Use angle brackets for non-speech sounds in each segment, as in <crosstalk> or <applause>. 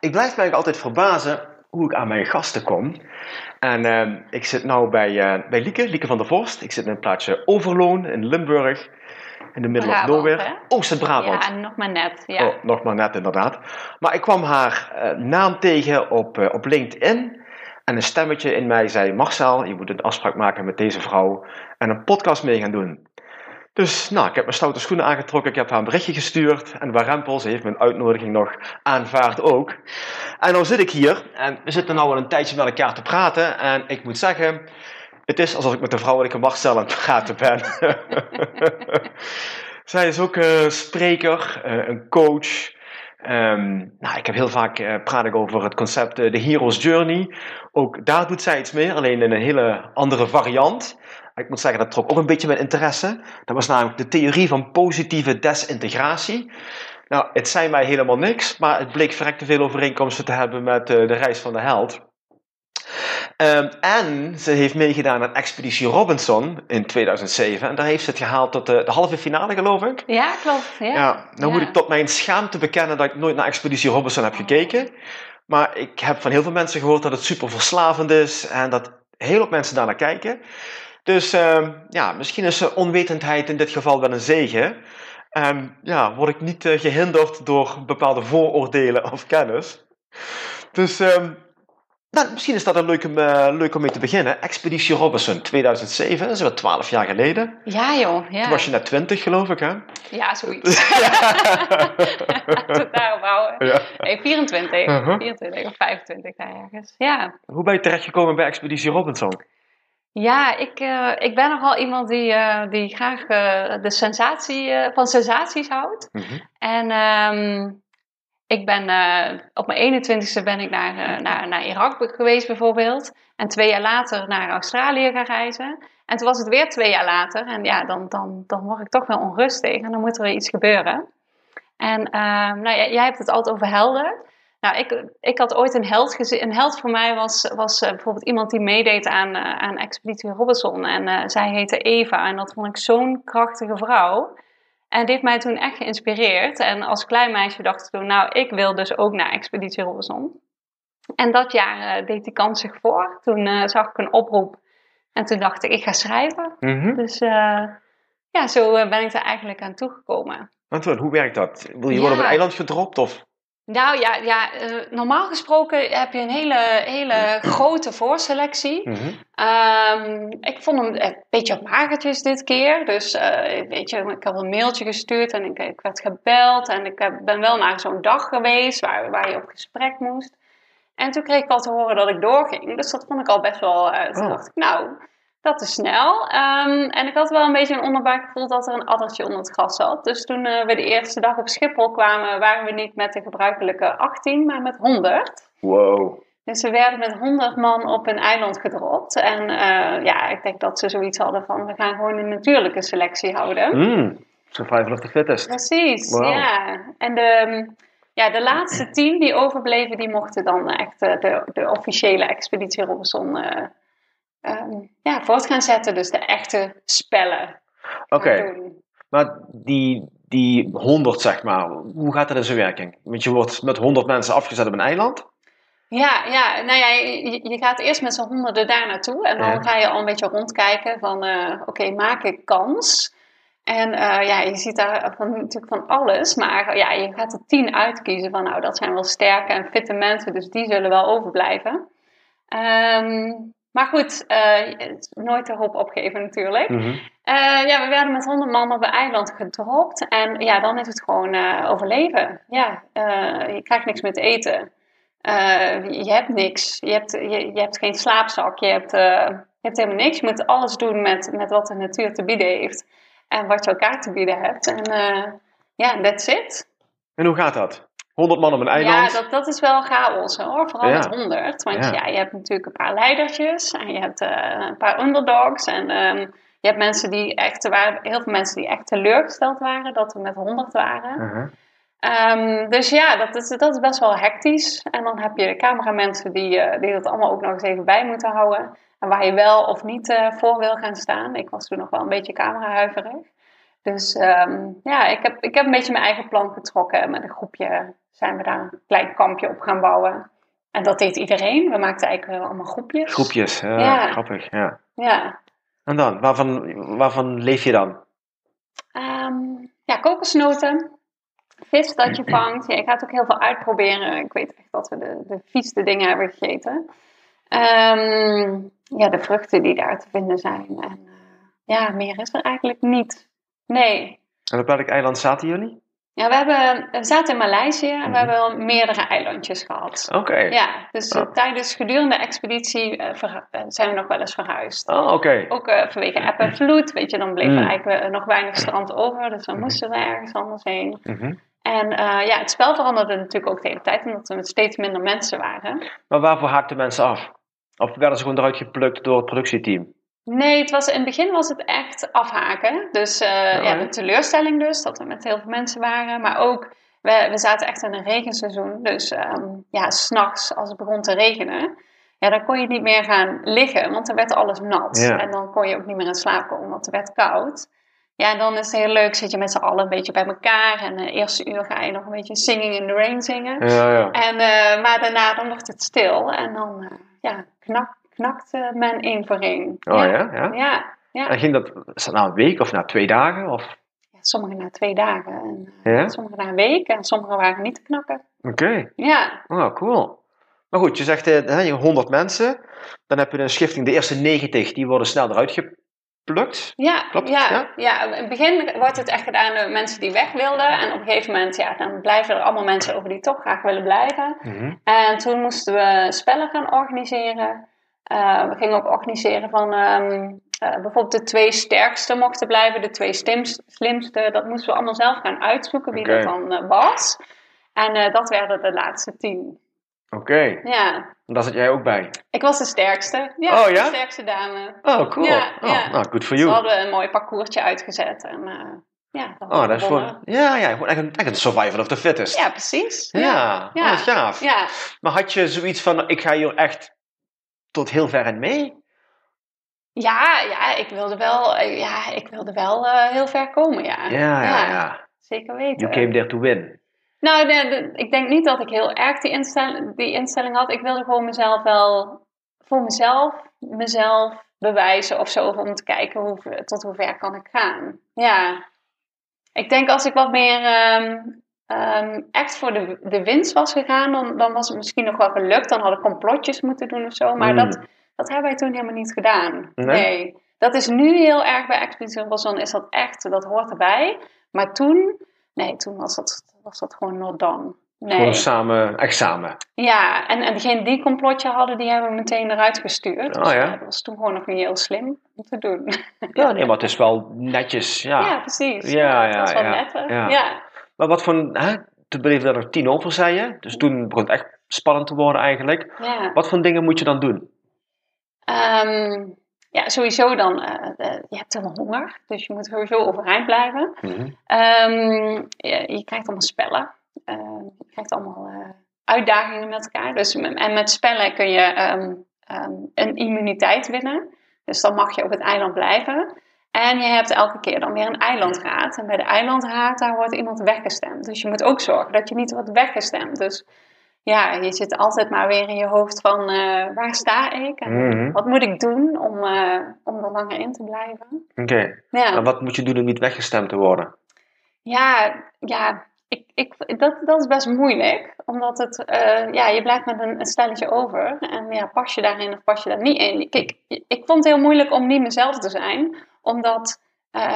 Ik blijf mij altijd verbazen hoe ik aan mijn gasten kom. En uh, ik zit nu bij, uh, bij Lieke, Lieke van der Vorst. Ik zit in het plaatsje Overloon in Limburg. In de of nowhere. Oost-Brabant. Ja, nog maar net. Ja. Oh, nog maar net inderdaad. Maar ik kwam haar uh, naam tegen op, op LinkedIn. En een stemmetje in mij zei: Marcel, je moet een afspraak maken met deze vrouw. En een podcast mee gaan doen. Dus nou, ik heb mijn stoute schoenen aangetrokken, ik heb haar een berichtje gestuurd en Warempel, ze heeft mijn uitnodiging nog aanvaard ook. En nu zit ik hier en we zitten nu al een tijdje met elkaar te praten en ik moet zeggen, het is alsof ik met de vrouw die ik Marcel aan het praten ben. <laughs> Zij is ook uh, spreker, uh, een coach. Um, nou, ik heb heel vaak uh, praat ik over het concept de Hero's Journey. Ook daar doet zij iets meer, alleen in een hele andere variant. Ik moet zeggen, dat trok ook een beetje mijn interesse. Dat was namelijk de theorie van positieve desintegratie. Nou, het zei mij helemaal niks, maar het bleek verrekte veel overeenkomsten te hebben met uh, de reis van de held. Um, en ze heeft meegedaan aan Expeditie Robinson in 2007. En daar heeft ze het gehaald tot de, de halve finale, geloof ik. Ja, klopt. Ja, ja nou ja. moet ik tot mijn schaamte bekennen dat ik nooit naar Expeditie Robinson heb gekeken. Maar ik heb van heel veel mensen gehoord dat het super verslavend is en dat heel veel mensen daarnaar kijken. Dus uh, ja, misschien is onwetendheid in dit geval wel een zegen. Um, ja, word ik niet uh, gehinderd door bepaalde vooroordelen of kennis. Dus um, nou, misschien is dat een leuke, uh, leuk om mee te beginnen. Expeditie Robinson 2007, dat is wel 12 jaar geleden. Ja joh, ja. Toen was je net 20 geloof ik hè? Ja, zoiets. <laughs> <laughs> Tot daarop houden. Ja. Nee, 24, uh -huh. 24 of 25 daar ergens. Ja. Hoe ben je terechtgekomen bij Expeditie Robinson? Ja, ik, uh, ik ben nogal iemand die, uh, die graag uh, de sensatie, van sensaties houdt. Mm -hmm. En um, ik ben op mijn 21ste ben ik naar, naar, naar Irak geweest bijvoorbeeld. En twee jaar later naar Australië gaan reizen. En toen was het weer twee jaar later. En ja, dan, dan, dan word ik toch wel onrustig. En dan moet er weer iets gebeuren. En nou, jij, jij hebt het altijd over helden. Nou, ik, ik had ooit een held gezien. Een held voor mij was, was uh, bijvoorbeeld iemand die meedeed aan, uh, aan Expeditie Robinson. En uh, zij heette Eva. En dat vond ik zo'n krachtige vrouw. En die heeft mij toen echt geïnspireerd. En als klein meisje dacht ik toen, nou, ik wil dus ook naar Expeditie Robinson. En dat jaar deed die kans zich voor. Toen zag ik een oproep. En toen dacht ik, ik ga schrijven. Mm -hmm. Dus ja, zo ben ik er eigenlijk aan toegekomen. Want hoe werkt dat? Wil je ja. worden op een eiland gedropt of... Nou ja, ja uh, normaal gesproken heb je een hele, hele grote voorselectie. Mm -hmm. um, ik vond hem een beetje op magertjes dit keer. Dus uh, weet je, ik heb een mailtje gestuurd en ik, ik werd gebeld. En ik heb, ben wel naar zo'n dag geweest waar, waar je op gesprek moest. En toen kreeg ik al te horen dat ik doorging. Dus dat vond ik al best wel... Uh, toen Oh. dacht ik, nou, dat is snel. Ehm, en ik had wel een beetje een onderbuikgevoel dat er een addertje onder het gras zat. Dus toen uh, we de eerste dag op Schiphol kwamen, waren we niet met de gebruikelijke 18, maar met 100. Wow. Dus we werden met 100 man op een eiland gedropt. En uh, ja, ik denk dat ze zoiets hadden van, we gaan gewoon een natuurlijke selectie houden. Mm, survival of the fittest. Precies, Wow. ja. En de, ja, de laatste tien die overbleven, die mochten dan echt uh, de, de officiële expeditie Robinson uh, um, ja, voort gaan zetten. Dus de echte spellen. Oké, okay. maar die, die 100 zeg maar, hoe gaat dat in zijn werking? Want je wordt met 100 mensen afgezet op een eiland. Ja, ja, nou ja, je, je gaat eerst met z'n honderden daar naartoe. En dan Ja. ga je al een beetje rondkijken van, uh, oké, maak ik kans? En uh, ja, je ziet daar van, natuurlijk van alles. Maar ja, je gaat er tien uitkiezen van, nou, dat zijn wel sterke en fitte mensen. Dus die zullen wel overblijven. Um, maar goed, uh, nooit de hoop opgeven natuurlijk. Mhm. Uh, ja, we werden met 100 man op een eiland gedropt. En ja, dan is het gewoon uh, overleven. Ja, je krijgt niks meer te eten. Je hebt niks. Je hebt, je, je hebt geen slaapzak. Je hebt, je hebt helemaal niks. Je moet alles doen met, met wat de natuur te bieden heeft. En wat je elkaar te bieden hebt. En ja, that's it. En hoe gaat dat? 100 man op een eiland? Ja, dat, dat is wel chaos hoor. Vooral met 100. Want ja. je hebt natuurlijk een paar leidertjes. En je hebt uh, een paar underdogs. En um, je hebt mensen die echt, er waren heel veel mensen die echt teleurgesteld waren dat we met 100 waren. Uh -huh. Um, dus ja, dat is, dat is best wel hectisch. En dan heb je de cameramensen die, uh, die dat allemaal ook nog eens even bij moeten houden. En waar je wel of niet uh, voor wil gaan staan. Ik was toen nog wel een beetje camerahuiverig. Dus um, ja, ik heb, ik heb een beetje mijn eigen plan getrokken. Met een groepje zijn we daar een klein kampje op gaan bouwen. En dat deed iedereen. We maakten eigenlijk allemaal groepjes. Groepjes, ja, ja. grappig. Ja. ja. En dan, waarvan, waarvan leef je dan? Um, ja, kokosnoten vis dat je vangt. Ja, ik ga het ook heel veel uitproberen. Ik weet echt dat we de, de vieste dingen hebben gegeten. Um, ja, de vruchten die daar te vinden zijn. En uh, ja, meer is er eigenlijk niet. Nee. En op welk eiland zaten jullie? Ja, we, hebben, we zaten in Maleisië en we hebben al meerdere eilandjes gehad. Oké. Ja, dus oh. tijdens gedurende de expeditie uh, zijn we nog wel eens verhuisd. Oh, oké. Okay. Ook uh, vanwege eb en vloed, weet je, dan bleef er mm. eigenlijk nog weinig strand over. Dus dan moesten we ergens anders heen. Mm -hmm. En uh, ja, het spel veranderde natuurlijk ook de hele tijd, omdat er met steeds minder mensen waren. Maar waarvoor haakten mensen af? Of werden ze gewoon eruit geplukt door het productieteam? Nee, het was, in het begin was het echt afhaken. Dus uh, oh, ja, de teleurstelling dus, dat we met heel veel mensen waren. Maar ook, we, we zaten echt in een regenseizoen. Dus um, ja, s'nachts als het begon te regenen, ja, dan kon je niet meer gaan liggen, want dan werd alles nat. Ja. En dan kon je ook niet meer in slaap komen, want het werd koud. Ja, dan is het heel leuk, zit je met z'n allen een beetje bij elkaar. En de uh, eerste uur ga je nog een beetje Singing in the Rain zingen. Ja, ja. En, uh, maar daarna dan wordt het stil. En dan uh, ja, knak, knakt men één voor één. Oh ja? Ja, ja. ja. En ging dat, na een week of na twee dagen? Of? Ja, sommige na twee dagen. En, ja? Sommige na een week. En sommige waren niet te knakken. Oké. Okay. Ja. Oh, cool. Maar goed, je zegt uh, 100 mensen. Dan heb je een schifting, de eerste 90, die worden snel eruit gepakt plukt? Ja, Klopt ja, ja, ja. In het begin wordt het echt gedaan door mensen die weg wilden. En op een gegeven moment, ja, dan blijven er allemaal mensen over die toch graag willen blijven. Mhm. En toen moesten we spellen gaan organiseren. Uh, we gingen ook organiseren van um, uh, bijvoorbeeld de twee sterkste mochten blijven, de twee slimste. slimste dat moesten we allemaal zelf gaan uitzoeken wie okay. dat dan uh, was. En dat werden de laatste tien. Oké. Okay. Ja. Daar zat jij ook bij? Ik was de sterkste. Ja, oh, ja? de sterkste dame. Oh, cool. Ja, oh, ja. Nou, good for you. We hadden een mooi parcoursje uitgezet. En, uh, ja, dat oh, dat is voor, ja, ja, gewoon echt een, survival of the fittest. Ja, precies. Ja, ja. ja. Oh, gaaf. Ja. Maar had je zoiets van, ik ga hier echt tot heel ver in mee? Ja, ja, ik wilde wel, ja, ik wilde wel uh, heel ver komen, ja. Ja, ja, ja. Zeker weten. You came there to win. Nou, de, de, ik denk niet dat ik heel erg die, instel, die instelling had. Ik wilde gewoon mezelf wel, voor mezelf, mezelf bewijzen of zo. Om te kijken hoe, tot hoe ver kan ik gaan. Ja. Ik denk als ik wat meer um, um, echt voor de, de winst was gegaan, dan, dan was het misschien nog wel gelukt. Dan had ik complotjes moeten doen of zo. Maar mm. dat, dat hebben wij toen helemaal niet gedaan. Nee. nee. Dat is nu heel erg bij Expeditie Robinson, is dat echt, dat hoort erbij. Maar toen, nee, toen was dat was dat gewoon not done. Nee. Gewoon samen, echt samen. Ja, en, en degene die complotje hadden, die hebben we meteen eruit gestuurd. Oh, ja? dat was toen gewoon nog niet heel slim om te doen. Ja, nee, maar het is wel netjes. Ja, ja precies. Ja, ja, dat is wel ja, netter. ja. Maar wat voor, hè, toen bleef er tien over, zei je. Dus toen begon het echt spannend te worden eigenlijk. Ja. Wat voor dingen moet je dan doen? Um, ja, sowieso dan, uh, uh, je hebt helemaal honger, dus je moet sowieso overeind blijven. Mm -hmm. um, je, je, krijgt allemaal spellen, uh, je krijgt allemaal uitdagingen met elkaar. Dus, en met spellen kun je um, een immuniteit winnen, dus dan mag je op het eiland blijven. En je hebt elke keer dan weer een eilandraad. En bij de eilandraad, daar wordt iemand weggestemd. Dus je moet ook zorgen dat je niet wordt weggestemd. Dus ja, je zit altijd maar weer in je hoofd van uh, waar sta ik en mm -hmm. wat moet ik doen om, uh, om er langer in te blijven. Oké, okay. ja. en wat moet je doen om niet weggestemd te worden? Ja, ja ik, ik, dat, dat is best moeilijk, omdat het, uh, ja, je blijft met een, een, stelletje over en ja, pas je daarin of pas je daar niet in. Kijk, ik, ik vond het heel moeilijk om niet mezelf te zijn, omdat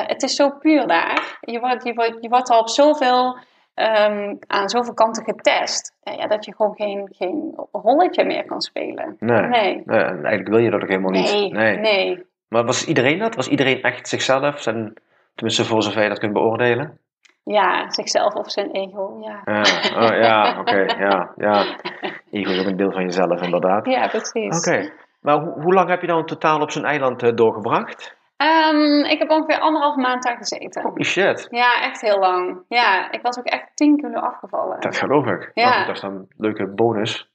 het is zo puur daar. Je wordt, je wordt, je wordt al op zoveel um, aan zoveel kanten getest. Ja, dat je gewoon geen, geen rolletje meer kan spelen. Nee. nee. nee eigenlijk wil je dat ook helemaal niet. Nee, nee. nee. Maar was iedereen dat? Was iedereen echt zichzelf? Zijn Tenminste, voor zover je dat kunt beoordelen. Ja, zichzelf of zijn ego, ja. Uh, oh, ja, oké, ja, ja. <laughs> Ego is ook een deel van jezelf, inderdaad. Ja, precies. Oké, maar ho hoe lang heb je dan totaal op zo'n eiland uh, doorgebracht? Um, ik heb ongeveer anderhalf maand daar gezeten. Holy shit. Ja, echt heel lang. Ja, ik was ook echt 10 kilo afgevallen. Dat geloof ik. Ja. Nou, dat is dan een leuke bonus.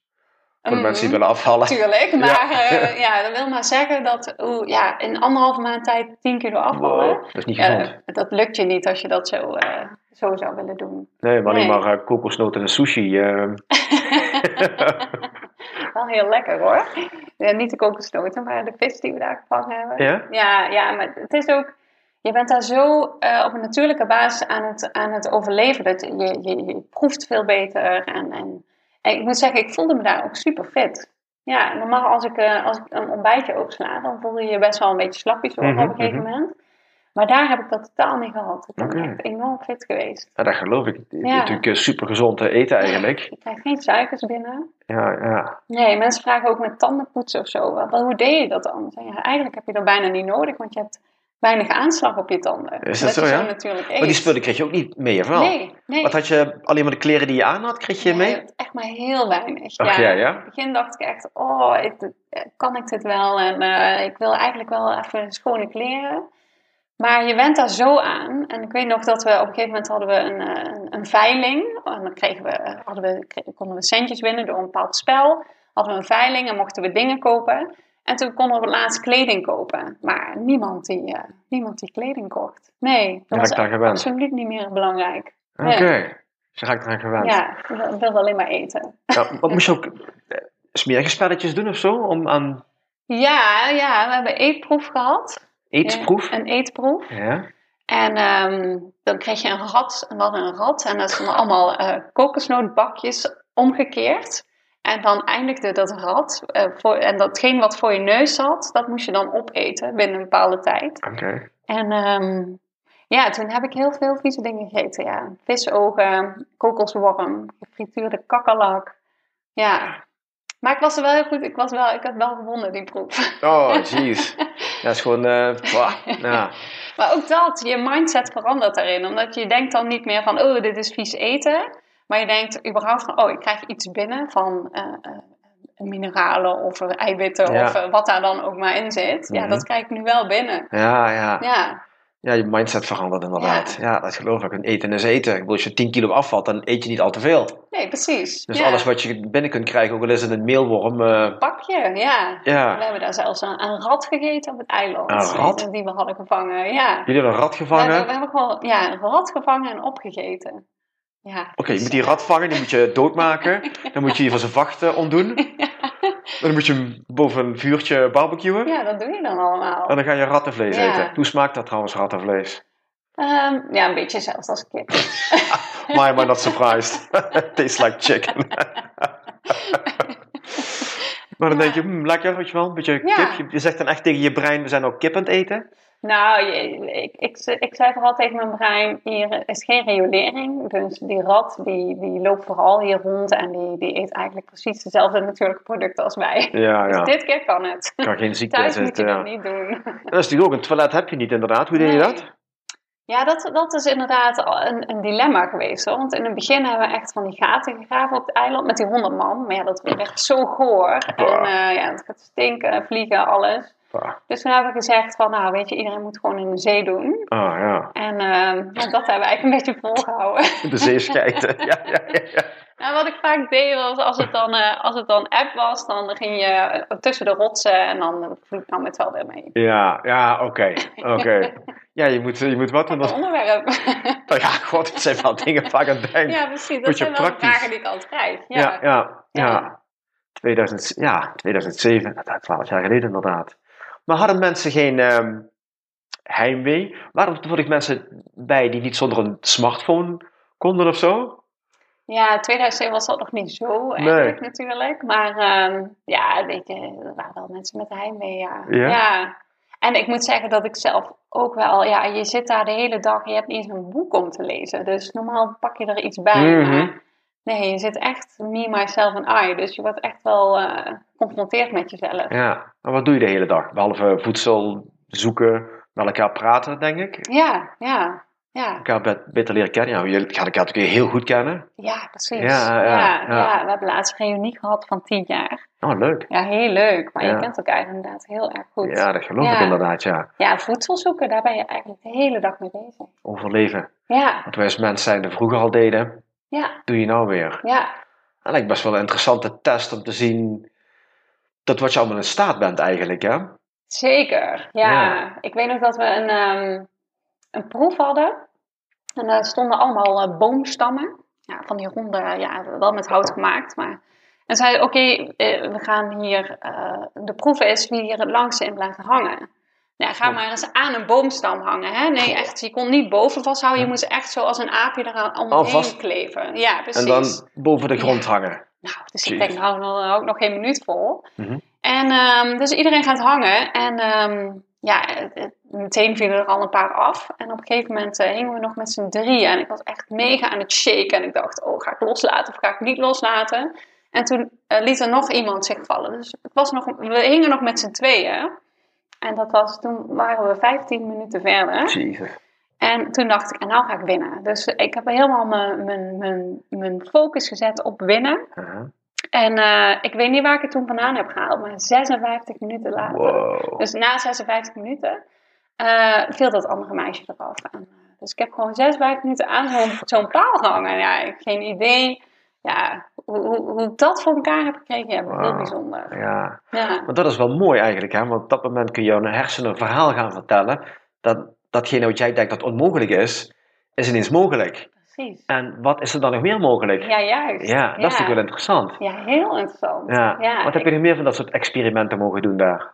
Voor Mm, mensen die willen afvallen. Tuurlijk, maar Ja. <laughs> ja. ja, dat wil maar zeggen dat oeh, ja, in anderhalve maand tijd 10 kilo afvallen. Wow, dat is niet gezond. dat lukt je niet als je dat zo, eh, zo zou willen doen. Nee, maar Nee. maar uh, kokosnoten en sushi. <laughs> <laughs> <laughs> Wel heel lekker hoor. Ja, niet de kokosnoten, maar de vis die we daar gevangen hebben. ja? Ja, ja, maar het is ook. Je bent daar zo eh, op een natuurlijke basis aan het, aan het overleven. Dat je, je, je proeft veel beter. En, en, en ik moet zeggen, ik voelde me daar ook super fit. Ja, normaal als ik, eh, als ik een ontbijtje opsla, dan voel je je best wel een beetje slapjes worden Mhm, op een gegeven mhm. moment. Maar daar heb ik dat totaal niet gehad. Ik ben echt enorm fit geweest. Ja, dat geloof ik. Ja. natuurlijk super gezond eten eigenlijk. Je krijgt geen suikers binnen. Ja, ja. Nee, mensen vragen ook met tandenpoetsen of zo. Wel, hoe deed je dat dan? Ja, eigenlijk heb je dat bijna niet nodig, want je hebt weinig aanslag op je tanden. Is dat Omdat zo, je ja? natuurlijk Maar die spullen kreeg je ook niet mee, of wel? Nee, nee. Wat had je, alleen maar de kleren die je aan had, kreeg je mee? Nee, echt maar heel weinig. Ach, ja, ja? In het begin dacht ik echt, oh, ik- kan ik dit wel? En eh, ik wil eigenlijk wel even schone kleren. Maar je went daar zo aan. En ik weet nog dat we op een gegeven moment hadden we een, eh, een, een veiling. En dan kregen we, hadden we, konden we centjes winnen door een bepaald spel. Hadden we een veiling en mochten we dingen kopen. En toen konden we laatst kleding kopen. Maar niemand die, eh, niemand die kleding kocht. Nee, dat raakt was daar absoluut niet meer belangrijk. Oké. Dus je raakt eraan gewend. Ja, ik wilde alleen maar eten. Ja, wat moest je ook eh, smerige spelletjes doen of zo? Om aan Ja, ja, we hebben eetproef gehad. Eetsproef? Ja, Een eetproef. Ja. En ehm, dan kreeg je een rat, en hadden een rat. En dat stonden allemaal eh kokosnootbakjes omgekeerd. En dan eindigde dat rat. eh, voor, en datgene wat voor je neus zat, dat moest je dan opeten binnen een bepaalde tijd. Oké. En ehm, ja, toen heb ik heel veel vieze dingen gegeten. Ja. Visogen, kokosworm, gefrituurde kakkerlak. Ja. Maar ik was er wel heel goed. Ik, was wel, ik had wel gewonnen, die proef. Oh, <laughs> jeez. Dat is gewoon... bah, ja. <laughs> Maar ook dat, je mindset verandert daarin. Omdat je denkt dan niet meer van, oh, dit is vies eten. Maar je denkt überhaupt van, oh, ik krijg iets binnen van eh, eh, mineralen of eiwitten Ja. of wat daar dan ook maar in zit. Ja, Mhm. dat krijg ik nu wel binnen. Ja, ja. Ja, Ja, je mindset verandert inderdaad. Ja, dat geloof ik. En eten is eten. Ik bedoel, als je 10 kilo afvalt, dan eet je niet al te veel. nee, precies. Dus ja. alles wat je binnen kunt krijgen, ook al is het een meelworm. eh, Pakje, ja. We ja. hebben daar zelfs een, een rat gegeten op het eiland. Een rat? Die we hadden gevangen, ja. Jullie hebben een rat We gevangen. hebben, we hebben gewoon ja, een rat gevangen en opgegeten. Ja. Oké, je moet die rat vangen, die moet je doodmaken. Dan moet je die van zijn vachten ontdoen. <laughs> Dan moet je hem boven een vuurtje barbecuen. Ja, dat doe je dan allemaal. En dan ga je rattenvlees Ja. eten. Hoe smaakt dat trouwens, rattenvlees? Ehm, ja, een beetje zelfs als kip. <laughs> My, I'm not surprised. <laughs> Tastes like chicken. maar dan denk je, hmm, lekker, weet je wel, een beetje kip. Je, je zegt dan echt tegen je brein, we zijn ook kip aan het eten. Nou, ik, ik, ik zei vooral tegen mijn brein, hier is geen riolering. Dus die rat, die, die loopt vooral hier rond en die, die eet eigenlijk precies dezelfde natuurlijke producten als wij. Ja, Dus ja. dit keer kan het. Kan geen ziekte Thuis moet je zitten. dat Ja. niet doen. Dat is natuurlijk ook, een toilet heb je niet inderdaad. Hoe deed je dat? Ja, dat, dat is inderdaad een, een dilemma geweest. Hoor. Want in het begin hebben we echt van die gaten gegraven op het eiland met die honderd man. Maar ja, dat werd echt zo goor. En eh, ja, het gaat stinken, vliegen, alles. Dus toen hebben we gezegd van, nou weet je, iedereen moet gewoon in de zee doen. ah, ja. En ehm, dat hebben we eigenlijk een beetje volgehouden. De zee schijten. <laughs> ja, ja, ja, ja. Nou, wat ik vaak deed was, als het dan, eh, als het dan app was, dan ging je tussen de rotsen en dan vloek nam het wel weer mee. Ja, ja, oké. Oké. Ja, je moet, je moet wat dan- onderwerp. Nou ja, god, het zijn wel dingen vaak aan het denken. ja, precies. Dat zijn wel praktisch. vragen die ik altijd krijg. Ja. Ja, ja, ja. Ja. 2000, ja, 2007, nou, dat is 12 jaar geleden inderdaad. Maar hadden mensen geen ehm, heimwee? Waren er toevallig mensen bij die niet zonder een smartphone konden of zo? Ja, 2007 was dat nog niet zo eigenlijk natuurlijk. Maar ehm, ja, weet je, er waren wel mensen met heimwee, ja. Ja? En ik moet zeggen dat ik zelf ook wel, ja, je zit daar de hele dag en je hebt niet eens een boek om te lezen. Dus normaal pak je er iets bij, Mhm. maar nee, je zit echt me, myself en I. Dus je wordt echt wel eh, geconfronteerd met jezelf. Ja. Maar wat doe je de hele dag? Behalve voedsel zoeken, met elkaar praten, denk ik. Ja, ja, ja. Elkaar bet- beter leren kennen. Ja, jullie gaan elkaar natuurlijk heel goed kennen. Ja, precies. Ja, ja, ja, ja. ja. We hebben laatst een reunie gehad van tien jaar. Oh, leuk. Ja, heel leuk. Maar je kent elkaar inderdaad heel erg goed. Ja, dat geloof ik inderdaad, ja. Ja, voedsel zoeken, daar ben je eigenlijk de hele dag mee bezig. Overleven. Ja, Wat wij als mens zijn er vroeger al deden, ja, doe je nou weer. ja. Dat lijkt best wel een interessante test om te zien dat wat je allemaal in staat bent eigenlijk, hè? Zeker. Ja. Ja. ik weet nog dat we een, ehm, een proef hadden. En daar stonden allemaal eh, boomstammen. Ja, van die ronde, ja, wel met hout gemaakt. Maar... En zeiden, oké, eh, we gaan hier... eh, de proef is wie hier het langste in blijft hangen. Ja, ga maar eens aan een boomstam hangen. Hè? Nee, echt, je kon niet boven vasthouden. Je moest echt zo als een aapje eraan omheen kleven. Ja, precies. En dan boven de grond hangen. Nou, dus ik denk, nou, dan ik nog geen minuut vol. Mhm. En ehm, dus iedereen gaat hangen. En ehm, ja, meteen vielen er al een paar af. En op een gegeven moment eh, hingen we nog met z'n drieën. En ik was echt mega aan het shaken. En ik dacht, oh, ga ik loslaten of ga ik niet loslaten? En toen eh, liet er nog iemand zich vallen. Dus het was nog, we hingen nog met z'n tweeën. En dat was, toen waren we 15 minuten verder. Jezus. En toen dacht ik, en nou ga ik winnen. Dus ik heb helemaal mijn, mijn, mijn, mijn focus gezet op winnen. Aha. En eh, ik weet niet waar ik het toen vandaan heb gehaald, maar 56 minuten later. Wow. Dus na 56 minuten eh, viel dat andere meisje eraf. En, eh, dus ik heb gewoon 56 minuten aan zo'n zo'n paal gehangen. Ja, ik heb geen idee ja, hoe, hoe, dat voor elkaar heb gekregen. Ja, heel Wauw. bijzonder. Ja. Ja, Maar dat is wel mooi eigenlijk, hè? Want op dat moment kun je jouw hersenen een verhaal gaan vertellen. Dat datgene wat jij denkt dat onmogelijk is, is ineens mogelijk. precies. En wat is er dan nog meer mogelijk? Ja, juist. Ja, dat is natuurlijk wel interessant. Ja, heel interessant. Ja. Wat heb je nog meer van dat soort experimenten mogen doen daar?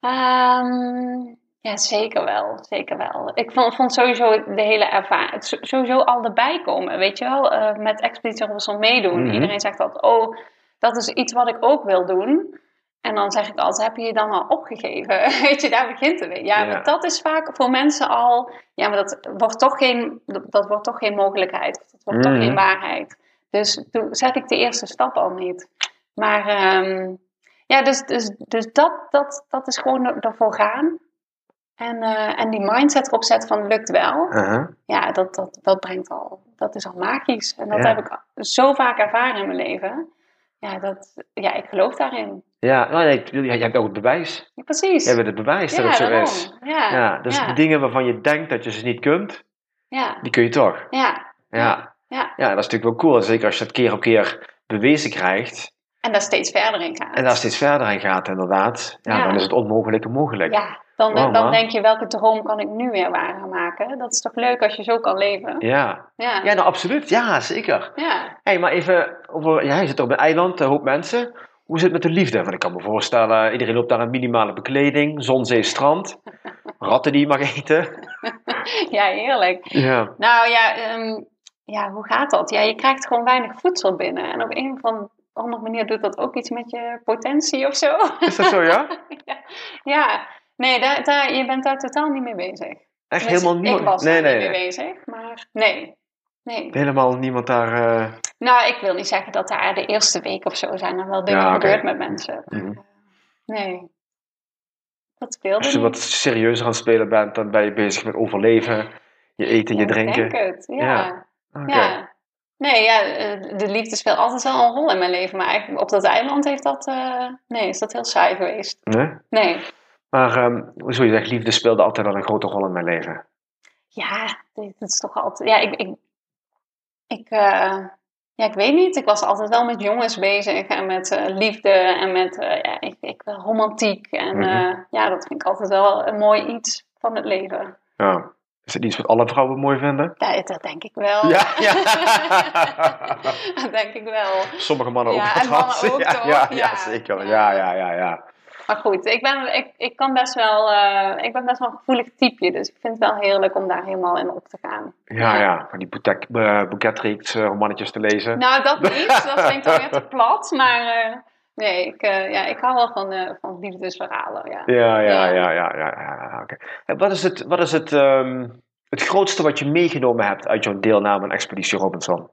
Ehm, ja, zeker wel. Zeker wel. Ik vond, vond sowieso de hele ervaring, sowieso al erbij komen, weet je wel, eh, met Expeditie Robinson meedoen. Mhm. Iedereen zegt altijd, oh, dat is iets wat ik ook wil doen. En dan zeg ik altijd, heb je je dan al opgegeven? <laughs> Weet je, daar begint het weer. Ja, Ja. maar dat is vaak voor mensen al, ja, maar dat wordt toch geen, dat, dat wordt toch geen mogelijkheid. Dat wordt Mhm. toch geen waarheid. Dus toen zet ik de eerste stap al niet. Maar ehm, ja, dus, dus, dus dat, dat, dat is gewoon er- ervoor gaan. En, eh, en die mindset erop zetten van lukt wel. Aha. Ja, dat, dat, dat brengt al, dat is al magisch. En dat Ja. heb ik zo vaak ervaren in mijn leven. Ja, dat, ja ik geloof daarin. Ja, nou, je, je hebt ook het bewijs. Ja, precies. Je hebt het bewijs dat het zo daarom. is. Ja, Ja, dus de dingen waarvan je denkt dat je ze niet kunt, ja, die kun je toch. ja, Ja. ja. ja, dat is natuurlijk wel cool. Zeker als je het keer op keer bewezen krijgt En daar steeds verder in gaat. en daar steeds verder in gaat, inderdaad. Ja, Ja. dan is het onmogelijke mogelijk. Ja, dan, Wow, dan denk je, welke droom kan ik nu weer waar maken? Dat is toch leuk als je zo kan leven? Ja, Ja, ja nou absoluut. Ja, zeker. ja. hey, maar even over, ja, je zit op een eiland, een hoop mensen. Hoe zit het met de liefde? Want ik kan me voorstellen, iedereen loopt daar in minimale bekleding, zon, zee, strand. <laughs> Ratten die je mag eten. <laughs> ja heerlijk. Ja. Nou ja, ehm, ja, hoe gaat dat? Ja, je krijgt gewoon weinig voedsel binnen. En op een of an- andere manier doet dat ook iets met je potentie of zo. Is dat zo, ja? <laughs> ja. ja, nee, daar, daar, je bent daar totaal niet mee bezig. Echt helemaal niemand? Ik was nee, daar nee, niet mee bezig, maar nee. nee. Helemaal niemand daar. eh, Nou, ik wil niet zeggen dat daar de eerste week of zo zijn er wel dingen Ja, gebeurd met mensen. Mhm. Nee. Dat speelde Als je niet. wat serieuzer aan het spelen bent, dan ben je bezig met overleven. Je eten, je ik drinken. denk het, ja. Ja. Ja. Nee, ja, eh, de liefde speelt altijd wel een rol in mijn leven. Maar eigenlijk op dat eiland heeft dat... eh, nee, is dat heel saai geweest. Nee? Nee. Maar ehm hoezo je zegt, liefde speelde altijd wel een grote rol in mijn leven. Ja, dit is toch altijd... Ja, ik... Ik, ik, eh, ja, ik weet niet. Ik was altijd wel met jongens bezig. En met eh, liefde. En met eh, ja, ik, ik, romantiek. En Mhm. ja, dat vind ik altijd wel een mooi iets van het leven. Ja. Is het iets wat alle vrouwen mooi vinden? Ja, dat denk ik wel. Ja, ja. <laughs> dat denk ik wel. Sommige mannen Ja, ook. en mannen ook, ja, toch? Ja. zeker. Ja, ja, ja, ja. Maar goed, ik ben, ik, ik kan best wel, eh, ik ben best wel een gevoelig typeje. Dus ik vind het wel heerlijk om daar helemaal in op te gaan. Ja, ja. Van die boetek- eh, boeketreeks romannetjes te lezen. Nou, dat <laughs> niet. Dat klinkt dan weer te plat. Maar eh, nee, ik, eh, ja, ik hou wel van, van liefdesverhalen. Ja. Ja, ja, Ja. ja, ja, ja, ja, ja, oké. Wat is, het, wat is het, ehm, het grootste wat je meegenomen hebt uit jouw deelname aan Expeditie Robinson?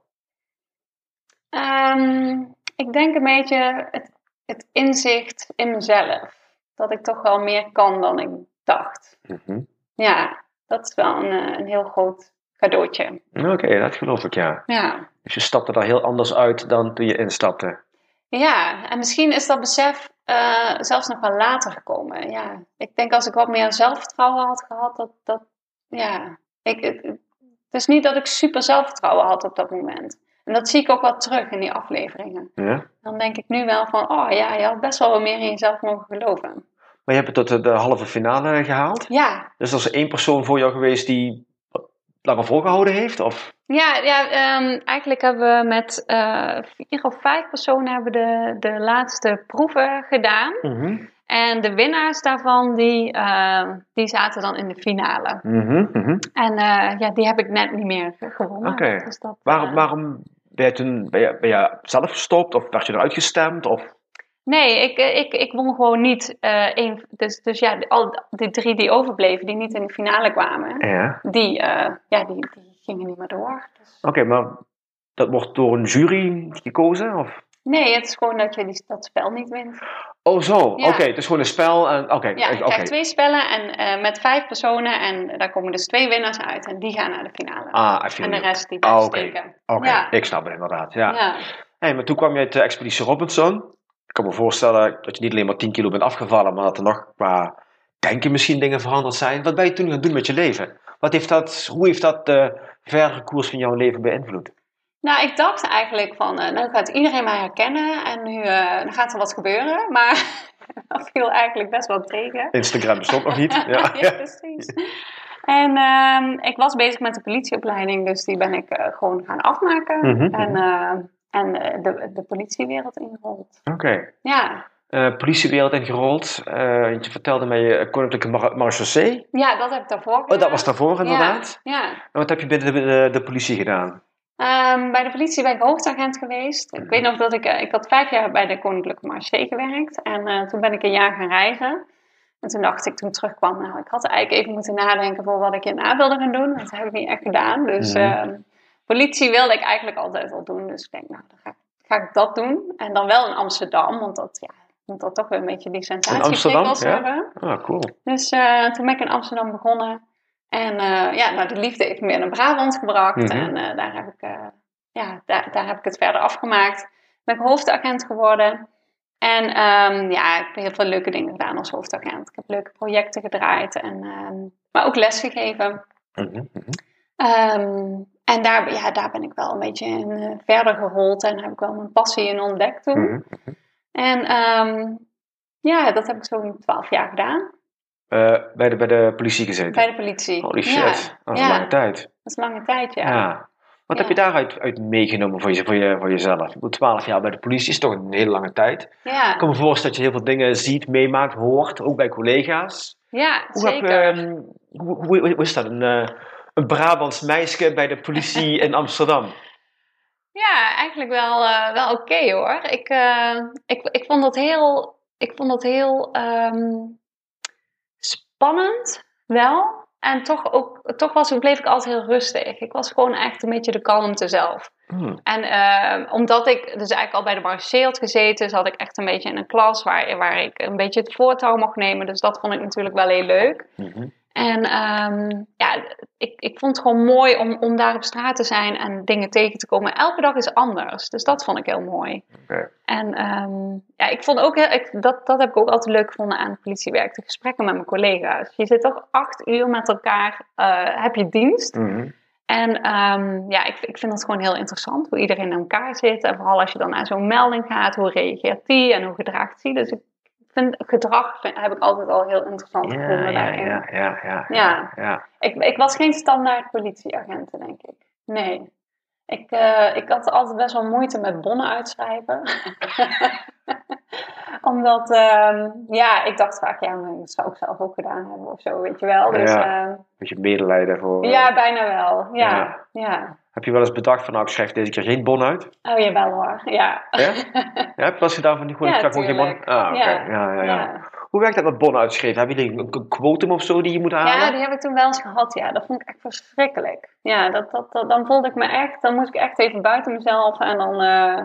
Ehm, ik denk een beetje het, het inzicht in mezelf. Dat ik toch wel meer kan dan ik dacht. Mhm. Ja, dat is wel een, eh, een heel groot cadeautje. Oké, dat geloof ik, ja. Ja. Dus je stapte er heel anders uit dan toen je instapte. Ja, en misschien is dat besef eh, zelfs nog wel later gekomen. Ja, ik denk als ik wat meer zelfvertrouwen had gehad, dat, dat ja, ik, het, het is niet dat ik super zelfvertrouwen had op dat moment. En dat zie ik ook wel terug in die afleveringen. Ja? Dan denk ik nu wel van, oh ja, je had best wel wat meer in jezelf mogen geloven. Maar je hebt het tot de, halve finale gehaald. Ja, Dus er is één persoon voor jou geweest die langer volgehouden heeft? Of? ja, ja ehm, eigenlijk hebben we met eh, vier of vijf personen hebben de, de laatste proeven gedaan. Mhm. En de winnaars daarvan, die, eh, die zaten dan in de finale. Mhm, mhm. En eh, ja, die heb ik net niet meer gewonnen. Oké. Dus Waarom, eh, waarom ben je toen ben je, ben je zelf gestopt of werd je eruit gestemd? Of? Nee, ik, ik, ik won gewoon niet eh één. Dus, dus ja, al die drie die overbleven, die niet in de finale kwamen, Ja. die, eh, ja, die, die gingen niet meer door. Dus, Oké, maar dat wordt door een jury gekozen? Of? Nee, het is gewoon dat je die, dat spel niet wint. Oh, zo. Ja. Oké, het is gewoon een spel. En, oké, Ja, je krijgt twee spellen en eh, met vijf personen en daar komen dus twee winnaars uit en die gaan naar de finale. Ah, en de rest die Ah, blijft oké. steken. Oké, Ja. ik snap het inderdaad. Ja. Ja. Hey, maar toen kwam je uit de Expeditie Robinson. Ik kan me voorstellen dat je niet alleen maar 10 kilo bent afgevallen, maar dat er nog qua denken misschien dingen veranderd zijn. Wat ben je toen gaan doen met je leven? Wat heeft dat, hoe heeft dat de verdere koers van jouw leven beïnvloed? Nou, ik dacht eigenlijk van, eh, nou gaat iedereen mij herkennen en nu eh, dan gaat er wat gebeuren. Maar <laughs> dat viel eigenlijk best wel tegen. Instagram bestond nog niet. <laughs> Ja. ja, precies. En ehm, ik was bezig met de politieopleiding, dus die ben ik eh, gewoon gaan afmaken. Mhm, En, eh, en eh, de, de politiewereld ingerold. Oké. Ja. Eh, politiewereld ingerold. Eh, je vertelde mij je Koninklijke Mar ja, dat heb ik daarvoor gedaan. Oh, dat was daarvoor inderdaad. Ja, ja. En wat heb je binnen de, de, de politie gedaan? Ehm, bij de politie ben ik hoofdagent geweest. Ik weet nog dat ik, eh, ik had vijf jaar bij de Koninklijke Marché gewerkt. En eh, toen ben ik een jaar gaan reizen. En toen dacht ik, toen ik terugkwam, nou, ik had eigenlijk even moeten nadenken voor wat ik hierna wilde gaan doen. Dat heb ik niet echt gedaan. Dus Mhm. ehm, politie wilde ik eigenlijk altijd al doen. Dus ik denk, nou, dan ga, ik- ga ik dat doen. En dan wel in Amsterdam, want dat, ja, moet dat toch weer een beetje die ja? hebben. Ah, cool. Dus eh, toen ben ik in Amsterdam begonnen. En eh, ja, nou, de liefde heeft me weer naar Brabant gebracht. Mhm. En eh, daar, heb ik, eh, ja, daar, daar heb ik het verder afgemaakt. Ben ik hoofdagent geworden. En ehm, ja, ik heb heel veel leuke dingen gedaan als hoofdagent. Ik heb leuke projecten gedraaid. En, ehm, maar ook lesgegeven. Mhm, mhm. Ehm, en daar, ja, daar ben ik wel een beetje in verder gerold. En heb ik wel mijn passie in ontdekt toen. Mhm. En ja, dat heb ik zo'n twaalf jaar gedaan. Eh, bij, de, bij de politie gezeten? Bij de politie. Holy shit, Ja, dat is ja. een lange tijd. Dat is lange tijd, ja. Ja. Wat heb je daaruit uit meegenomen voor, je, voor, je, voor jezelf? 12 jaar bij de politie is toch een hele lange tijd. Ja, Ik kan me voorstellen dat je heel veel dingen ziet, meemaakt, hoort, ook bij collega's. ja Hoe, heb, zeker. ehm, hoe, hoe, hoe is dat, een, eh, een Brabants meisje bij de politie <laughs> in Amsterdam? Ja, eigenlijk wel, eh, wel oké hoor. Ik, ik, ik vond dat heel, ik vond dat heel ehm, spannend wel. En toch, ook, toch was, bleef ik altijd heel rustig. Ik was gewoon echt een beetje de kalmte zelf. Hmm. En eh, omdat ik dus eigenlijk al bij de marché had gezeten, zat ik echt een beetje in een klas waar, waar ik een beetje het voortouw mocht nemen. Dus dat vond ik natuurlijk wel heel leuk. Mhm. En ehm, ja, ik, ik vond het gewoon mooi om, om daar op straat te zijn en dingen tegen te komen. Elke dag is anders, dus dat vond ik heel mooi. En ehm, ja, ik vond ook, heel, ik, dat, dat heb ik ook altijd leuk gevonden aan het politiewerk, de gesprekken met mijn collega's. Je zit toch acht uur met elkaar, eh, heb je dienst. Mhm. En ehm, ja, ik, ik vind het gewoon heel interessant hoe iedereen in elkaar zit. En vooral als je dan naar zo'n melding gaat, hoe reageert die en hoe gedraagt die. Dus ik vind gedrag vind, heb ik altijd al heel interessant Ja, gevonden ja, daarin. ja, ja, ja, Ja. ja. Ik, ik was geen standaard politieagent, denk ik. Nee. Ik, eh, ik had altijd best wel moeite met bonnen uitschrijven. <laughs> Omdat, ehm, ja, ik dacht vaak, ja, maar dat zou ik zelf ook gedaan hebben of zo, weet je wel. Dus Ja. ja, Beetje medelijden voor... ja bijna wel. Ja, Ja. Heb je wel eens bedacht van, nou, ik schrijf deze keer geen bon uit? Oh, jawel hoor. Ja. Ja? <laughs> Ja, heb je wel gedaan van, die gewoon, Ja, ik ga gewoon geen bon... Ah, oké. Ja. Ja. Ja. Hoe werkt dat met bonnen uitschrijven? Heb je een, een quotum of zo die je moet halen? Ja, die heb ik toen wel eens gehad. Ja, dat vond ik echt verschrikkelijk. Ja, dat, dat, dat- dan voelde ik me echt, dan moest ik echt even buiten mezelf en dan eh,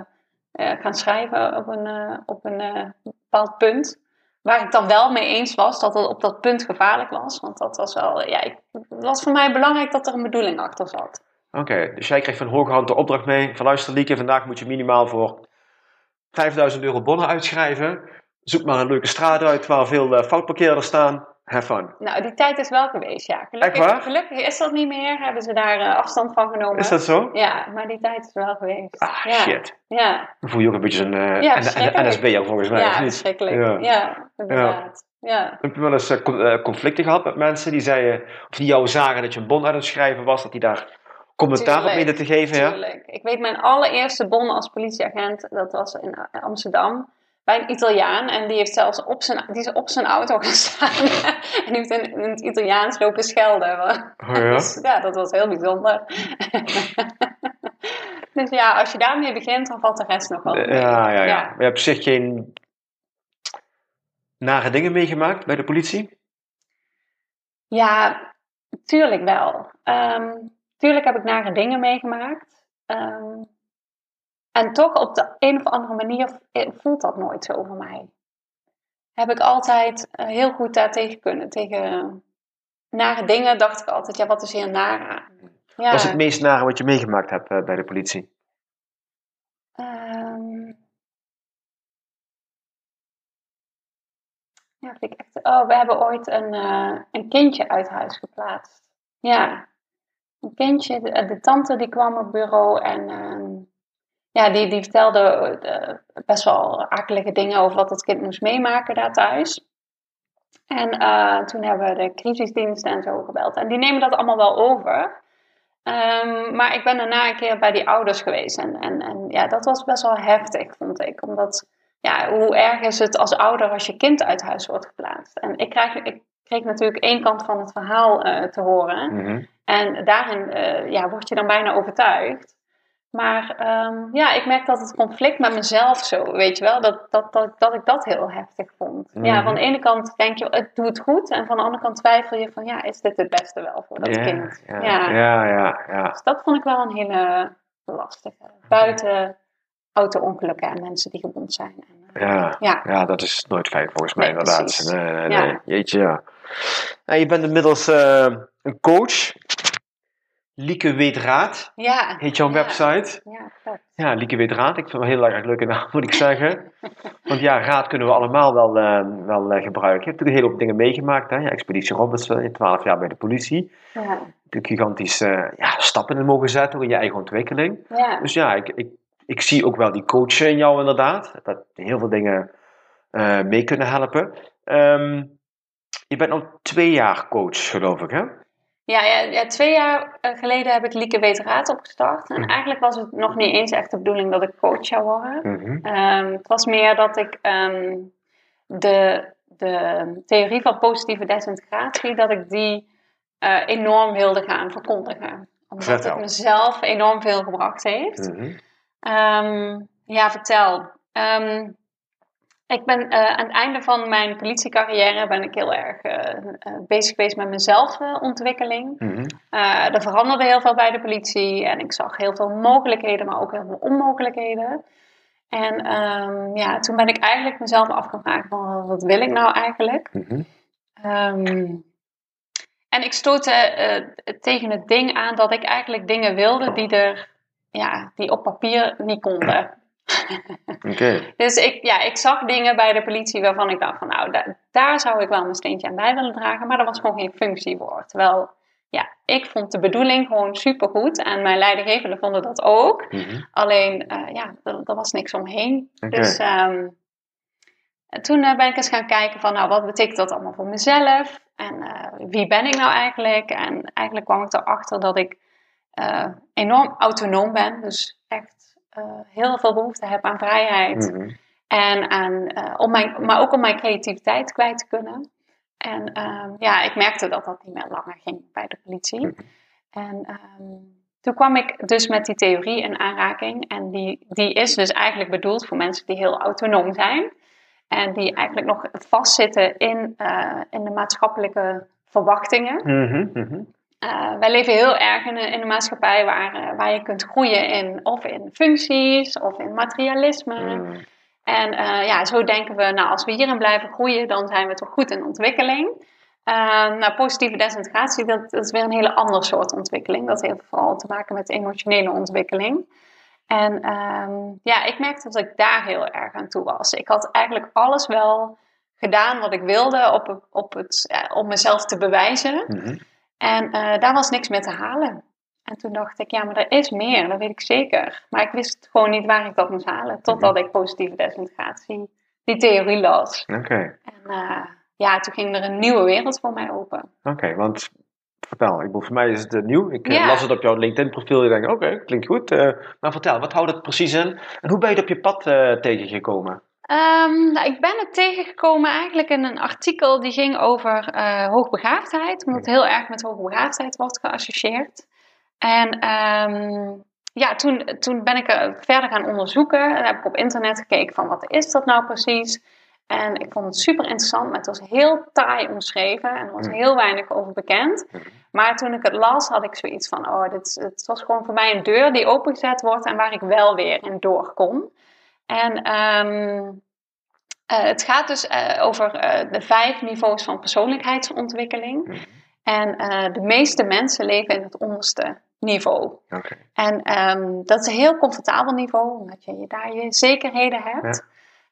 eh, gaan schrijven op een, eh, op een bepaald punt. waar ik dan wel mee eens was dat het op dat punt gevaarlijk was. Want dat was wel, ja, ik, het was voor mij belangrijk dat er een bedoeling achter zat. Oké, dus jij kreeg van hoge hand de opdracht mee van luister Lieke, vandaag moet je minimaal voor 5000 euro bonnen uitschrijven. Zoek maar een leuke straat uit waar veel uh, foutparkeerders staan. Have fun. Nou, die tijd is wel geweest, ja. Gelukkig, Echt waar? gelukkig is dat niet meer. Hebben ze daar uh, afstand van genomen. Is dat zo? Ja, maar die tijd is wel geweest. Ah, ja. shit. Ja, Dan voel je ook een beetje een uh, Ja, N- verschrikkelijk. NSB'er volgens mij, ja of niet? verschrikkelijk. Ja. Ja, inderdaad. Ja. Heb je wel eens eh, con- eh, conflicten gehad met mensen die zeiden, of die jou zagen dat je een bon aan het schrijven was, dat die daar commentaar op Tuurlijk, mede te geven? Ja? Tuurlijk. Ik weet mijn allereerste bon als politieagent, dat was in Amsterdam. Bij een Italiaan. En die heeft zelfs op zijn, die is op zijn auto <laughs> gaan staan. en die heeft in, in het Italiaans lopen schelden. Oh ja? <laughs> Dus ja, dat was heel bijzonder. <laughs> dus ja, als je daarmee begint, dan valt de rest nog wel. Ja, ja, ja. Ja. Je hebt op zich geen nare dingen meegemaakt bij de politie? Ja, tuurlijk wel. Ehm, tuurlijk heb ik nare dingen meegemaakt. Ehm, en toch op de een of andere manier voelt dat nooit zo voor mij. Heb ik altijd eh, heel goed daartegen kunnen. Tegen nare dingen dacht ik altijd, ja, wat is hier aan? Ja, Wat is het meest nare wat je meegemaakt hebt eh, bij de politie? ehm, ja, vind ik echt. Oh, we hebben ooit een, eh, een kindje uit huis geplaatst. Ja, een kindje. De, de tante die kwam op bureau en ehm, ja, die, die vertelde eh, best wel akelige dingen over wat het kind moest meemaken daar thuis. En eh, toen hebben we de crisisdiensten en zo gebeld. En die nemen dat allemaal wel over. Ehm, maar ik ben daarna een keer bij die ouders geweest. En, en, en ja, dat was best wel heftig, vond ik. Omdat, ja, hoe erg is het als ouder als je kind uit huis wordt geplaatst? En ik kreeg, ik kreeg natuurlijk één kant van het verhaal eh, te horen. Mhm. En daarin eh, ja, word je dan bijna overtuigd. Maar ehm, ja, ik merk dat het conflict met mezelf zo, weet je wel, dat, dat, dat, dat ik dat heel heftig vond. Ja, Mhm. van de ene kant denk je, het goed. En van de andere kant twijfel je van, ja, is dit het beste wel voor dat kind? Ja, Ja. ja, ja, ja. Dus dat vond ik wel een hele lastige. Buiten auto-ongelukken en mensen die gewond zijn. En, eh, Ja, Ja. ja, dat is nooit fijn volgens mij Nee, inderdaad. Nee, nee, Ja. Jeetje, ja. Nou, je bent inmiddels eh, een coach. Lieke Weet Raad ja. heet jouw Ja. website. Ja, klopt. Ja, Lieke Weet Raad. Ik vind het wel een heel erg leuke naam, <laughs> moet ik zeggen. Want ja, raad kunnen we allemaal wel, eh, wel eh, gebruiken. Je hebt natuurlijk een hele hoop dingen meegemaakt. Hè? Ja, Expeditie Robinson, in 12 jaar bij de politie. Ja. Natuurlijk gigantische eh, ja, stappen in mogen zetten in je eigen ontwikkeling. Ja. Dus ja, ik, ik, ik zie ook wel die coach in jou inderdaad. Dat heel veel dingen mee kunnen helpen. Ehm, je bent al twee jaar coach, geloof ik, hè? Ja, ja, ja, twee jaar eh, geleden heb ik Lieke Weteraad opgestart. En Mhm. eigenlijk was het nog niet eens echt de bedoeling dat ik coach zou worden. Mhm. Ehm, het was meer dat ik ehm, de, de theorie van positieve desintegratie, dat ik die eh, enorm wilde gaan verkondigen. Omdat Vertel. het mezelf enorm veel gebracht heeft. Mhm. Ehm, ja, vertel. Ik ben eh, aan het einde van mijn politiecarrière ben ik heel erg eh, bezig geweest met mijn zelfontwikkeling. Mhm. Er veranderde heel veel bij de politie en ik zag heel veel mogelijkheden, maar ook heel veel onmogelijkheden. En ehm, ja, toen ben ik eigenlijk mezelf afgevraagd van wat wil ik nou eigenlijk? Mhm. Ehm, en ik stootte tegen het ding aan dat ik eigenlijk dingen wilde die er, ja, die op papier niet konden. Oké. Dus ik, ja, ik zag dingen bij de politie waarvan ik dacht van nou, da- daar zou ik wel mijn steentje aan bij willen dragen, maar er was gewoon geen functie voor. Terwijl, ja, ik vond de bedoeling gewoon supergoed en mijn leidinggevenden vonden dat ook. Mhm. Alleen, eh, ja, er, was niks omheen. Dus ehm, en toen eh, ben ik eens gaan kijken van, nou, wat betekent dat allemaal voor mezelf? En eh, wie ben ik nou eigenlijk? En eigenlijk kwam ik erachter dat ik enorm autonoom ben. Dus echt heel veel behoefte heb aan vrijheid. Mhm. En aan, eh, om mijn, maar ook om mijn creativiteit kwijt te kunnen. En ehm, ja, ik merkte dat dat niet meer langer ging bij de politie. Mhm. En ehm, toen kwam ik dus met die theorie in aanraking. En die, die is dus eigenlijk bedoeld voor mensen die heel autonoom zijn. En die eigenlijk nog vastzitten in, eh, in de maatschappelijke verwachtingen. Mhm. Eh, wij leven heel erg in een, in een maatschappij waar, eh, waar je kunt groeien in of in functies of in materialisme. Mhm. En ja, zo denken we, nou, als we hierin blijven groeien, dan zijn we toch goed in ontwikkeling. nou, positieve desintegratie, dat, dat, is weer een hele ander soort ontwikkeling. Dat heeft vooral te maken met emotionele ontwikkeling. En ehm, ja, ik merkte dat ik daar heel erg aan toe was. Ik had eigenlijk alles wel gedaan wat ik wilde op, op het, om mezelf te bewijzen. Mhm. En uh, daar was niks meer te halen. En toen dacht ik, ja, maar er is meer, dat weet ik zeker. Maar ik wist gewoon niet waar ik dat moest halen. Totdat mhm. ik positieve desintegratie, die theorie las. Oké. En uh, ja, toen ging er een nieuwe wereld voor mij open. Oké, want vertel. Ik bedoel, voor mij is het nieuw. Ik uh, las het op jouw LinkedIn-profiel. Je denkt, oké, klinkt goed. Uh, maar vertel, wat houdt het precies in? En hoe ben je het op je pad tegengekomen? Um, nou, ik ben het tegengekomen eigenlijk in een artikel die ging over hoogbegaafdheid. Omdat het heel erg met hoogbegaafdheid wordt geassocieerd. En um, ja, toen, toen ben ik verder gaan onderzoeken. En heb ik op internet gekeken van wat is dat nou precies? En ik vond het super interessant, maar het was heel taai omschreven en er was mm. heel weinig over bekend. Mm. Maar toen ik het las, had ik zoiets van: oh, dit, het was gewoon voor mij een deur die opengezet wordt en waar ik wel weer in door kon. En um, het gaat dus uh, over uh, de vijf niveaus van persoonlijkheidsontwikkeling. Mm. En de meeste mensen leven in het onderste niveau. Okay. En um, dat is een heel comfortabel niveau, omdat je daar je zekerheden hebt.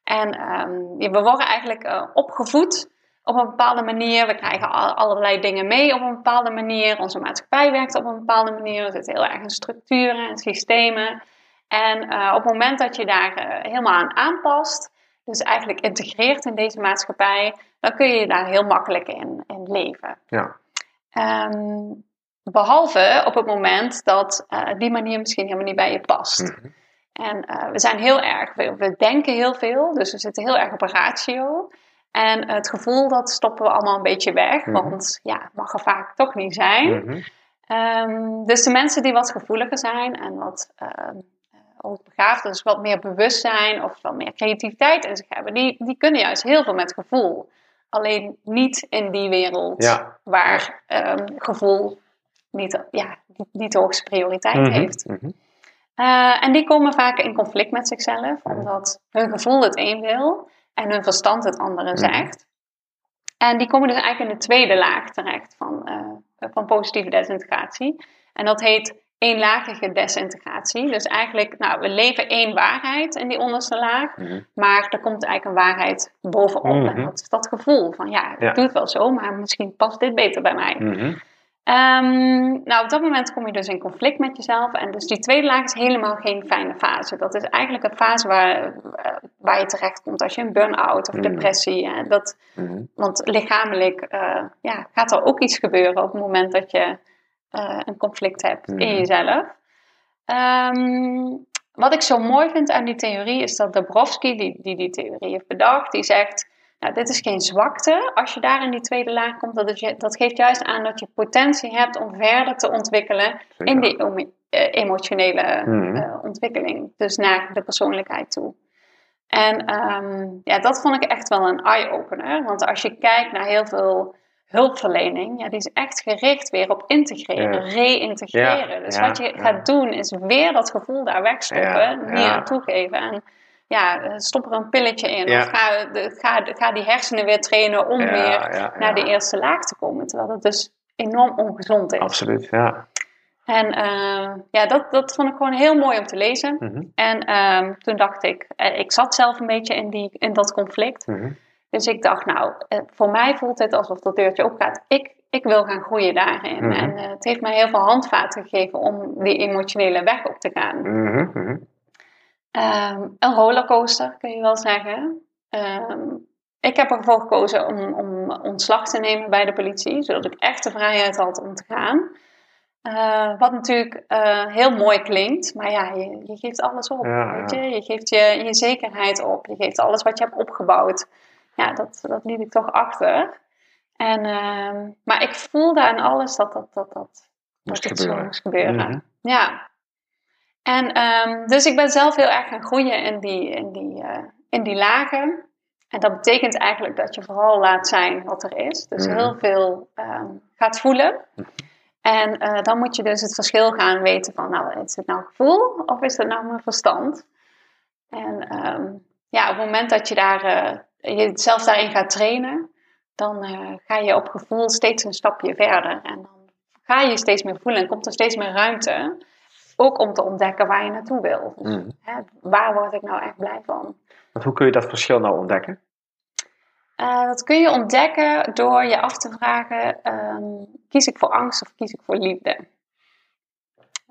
Ja. En um, we worden eigenlijk opgevoed op een bepaalde manier. We krijgen allerlei dingen mee op een bepaalde manier. Onze maatschappij werkt op een bepaalde manier. Er zit heel erg in structuren en systemen. En uh, op het moment dat je daar uh, helemaal aan aanpast, dus eigenlijk integreert in deze maatschappij, dan kun je daar heel makkelijk in, in leven. Ja. Um, behalve op het moment dat die manier misschien helemaal niet bij je past. Mm -hmm. En we zijn heel erg, we denken heel veel, dus we zitten heel erg op een ratio. En het gevoel, dat stoppen we allemaal een beetje weg, mm -hmm. want ja, het mag er vaak toch niet zijn. Mm -hmm. um, dus de mensen die wat gevoeliger zijn en wat uh, ook begaafd, dus wat meer bewustzijn of wat meer creativiteit in zich hebben, die, die kunnen juist heel veel met gevoel. Alleen niet in die wereld ja. waar um, gevoel niet, ja, niet de hoogste prioriteit mm -hmm. heeft. Mhm. Uh, en die komen vaak in conflict met zichzelf, omdat hun gevoel het een wil en hun verstand het andere mhm. zegt. En die komen dus eigenlijk in de tweede laag terecht van, uh, van positieve desintegratie. En dat heet eenlagige desintegratie. Dus eigenlijk, nou, we leven één waarheid in die onderste laag, mm maar er komt eigenlijk een waarheid bovenop. Mm -hmm. En dat is dat gevoel van, ja, ik ja. doe het wel zo, maar misschien past dit beter bij mij. Mm -hmm. Um, nou, op dat moment kom je dus in conflict met jezelf. En dus die tweede laag is helemaal geen fijne fase. Dat is eigenlijk een fase waar, waar je terecht komt als je een burn-out of depressie. Uh, dat. Want lichamelijk uh, ja, gaat er ook iets gebeuren op het moment dat je een conflict hebt mm. in jezelf. Um, wat ik zo mooi vind aan die theorie is dat Dabrowski, die, die die theorie heeft bedacht, die zegt nou, dit is geen zwakte. Als je daar in die tweede laag komt, dat, dat geeft juist aan dat je potentie hebt om verder te ontwikkelen in die uh, emotionele mm. uh, ontwikkeling. Dus naar de persoonlijkheid toe. En um, ja, dat vond ik echt wel een eye-opener. Want als je kijkt naar heel veel hulpverlening, ja, die is echt gericht weer op integreren, ja. reïntegreren. dus wat je gaat doen, is weer dat gevoel daar wegstoppen, meer aan toegeven. En ja, eh, stop er een pilletje in. Of ga, de, ga, ga die hersenen weer trainen om weer naar de eerste laag te komen. Terwijl dat dus enorm ongezond is. Absoluut, ja. En uh, ja, dat, dat vond ik gewoon heel mooi om te lezen. Mm -hmm. En uh, toen dacht ik, uh, ik zat zelf een beetje in, die, in dat conflict. Mm -hmm. Dus ik dacht, nou, voor mij voelt het alsof dat deurtje opgaat. Ik, ik wil gaan groeien daarin. Mm -hmm. En het heeft mij heel veel handvaten gegeven om die emotionele weg op te gaan. Um, een rollercoaster, kun je wel zeggen. Um, ik heb ervoor gekozen om, om, ontslag te nemen bij de politie, zodat ik echt de vrijheid had om te gaan. Uh, wat natuurlijk uh, heel mooi klinkt, maar ja, je, je geeft alles op. Ja, weet je? je geeft je, je zekerheid op, je geeft alles wat je hebt opgebouwd. Ja, dat, dat liet ik toch achter. En, uh, maar ik voelde aan alles dat dat, dat, dat, moest dat gebeuren. moest gebeuren. Mm -hmm. Ja, en um, dus ik ben zelf heel erg gaan groeien in die, in, die, uh, in die lagen. En dat betekent eigenlijk dat je vooral laat zijn wat er is. Dus mm. heel veel um, gaat voelen. En uh, dan moet je dus het verschil gaan weten van, nou, is het nou gevoel of is het nou mijn verstand? En um, ja, op het moment dat je daar, uh, jezelf daarin gaat trainen, dan uh, ga je op gevoel steeds een stapje verder. En dan ga je steeds meer voelen en komt er steeds meer ruimte. Ook om te ontdekken waar je naartoe wil. Mm. Hè, waar word ik nou echt blij van? Want hoe kun je dat verschil nou ontdekken? Uh, dat kun je ontdekken door je af te vragen: um, kies ik voor angst of kies ik voor liefde?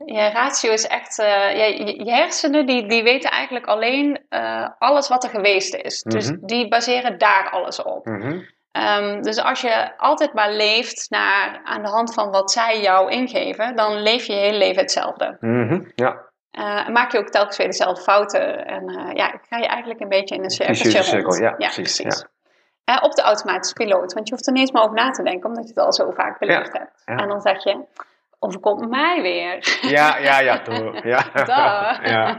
Je ratio is echt, uh, je, je, hersenen die, die weten eigenlijk alleen uh, alles wat er geweest is. Mm -hmm. Dus mhm. die baseren daar alles op. Mm -hmm. um, dus als je altijd maar leeft naar, aan de hand van wat zij jou ingeven, dan leef je je hele leven hetzelfde. Mm -hmm. Ja. Uh, maak je ook telkens weer dezelfde fouten. En ja, ga je eigenlijk een beetje in een rond. Ja, ja, precies. precies. Ja. Uh, op de automatische piloot. Want je hoeft er niet eens meer over na te denken, omdat je het al zo vaak beleefd ja. hebt. En dan zeg je, overkomt mij weer. Ja, ja, ja. Doe. Ja. <laughs> ja.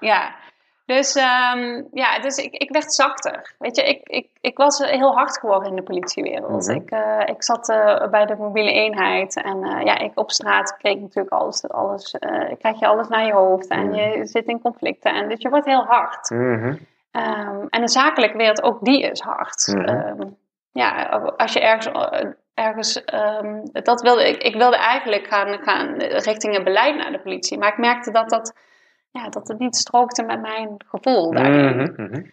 ja. Dus, um, ja, dus ik, ik werd zachter. Weet je, ik, ik, ik was heel hard geworden in de politiewereld. Mm -hmm. ik, uh, ik zat uh, bij de mobiele eenheid en uh, ja, ik op straat kreeg natuurlijk alles, alles krijg je alles naar je hoofd en mm -hmm. je zit in conflicten en dus je wordt heel hard. Mm -hmm. um, en de zakelijke wereld, ook die is hard. Um, ja, als je ergens ergens, um, dat wilde ik, ik wilde eigenlijk gaan, gaan richting een beleid naar de politie, maar ik merkte dat dat, ja, dat het niet strookte met mijn gevoel daarin. Mm -hmm.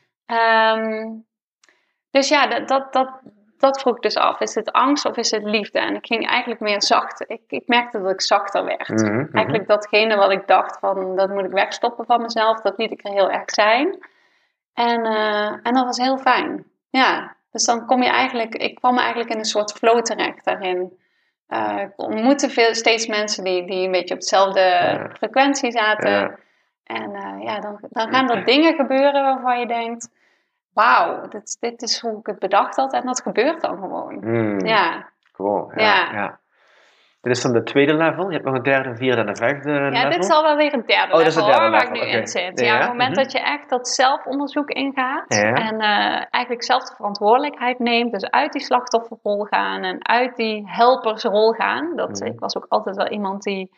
um, dus ja, dat, dat, dat, dat vroeg ik dus af. Is het angst of is het liefde? En ik ging eigenlijk meer zacht. Ik, ik merkte dat ik zachter werd. Mm -hmm. Eigenlijk datgene wat ik dacht van, dat moet ik wegstoppen van mezelf, dat liet ik er heel erg zijn. En, uh, en dat was heel fijn. Ja, dus dan kom je eigenlijk, ik kwam eigenlijk in een soort flow terecht daarin. Uh, ik ontmoette veel, steeds mensen die, die een beetje op dezelfde ja. frequentie zaten. Ja. En uh, ja, dan, dan gaan er dingen gebeuren waarvan je denkt: wauw, dit, dit is hoe ik het bedacht had. En dat gebeurt dan gewoon. Mm. Ja. Cool. Ja. ja. Dit is dan de tweede level. Je hebt nog een derde, een vierde en een vijfde ja, level. Ja, dit zal wel weer een derde oh, level dat is het derde hoor, waar ik nu okay. in zit. Ja, Ja, op het moment mm -hmm. dat je echt dat zelfonderzoek ingaat Ja. en uh, eigenlijk zelf de verantwoordelijkheid neemt, dus uit die slachtofferrol gaan en uit die helpersrol gaan. Dat, Mhm. Ik was ook altijd wel iemand die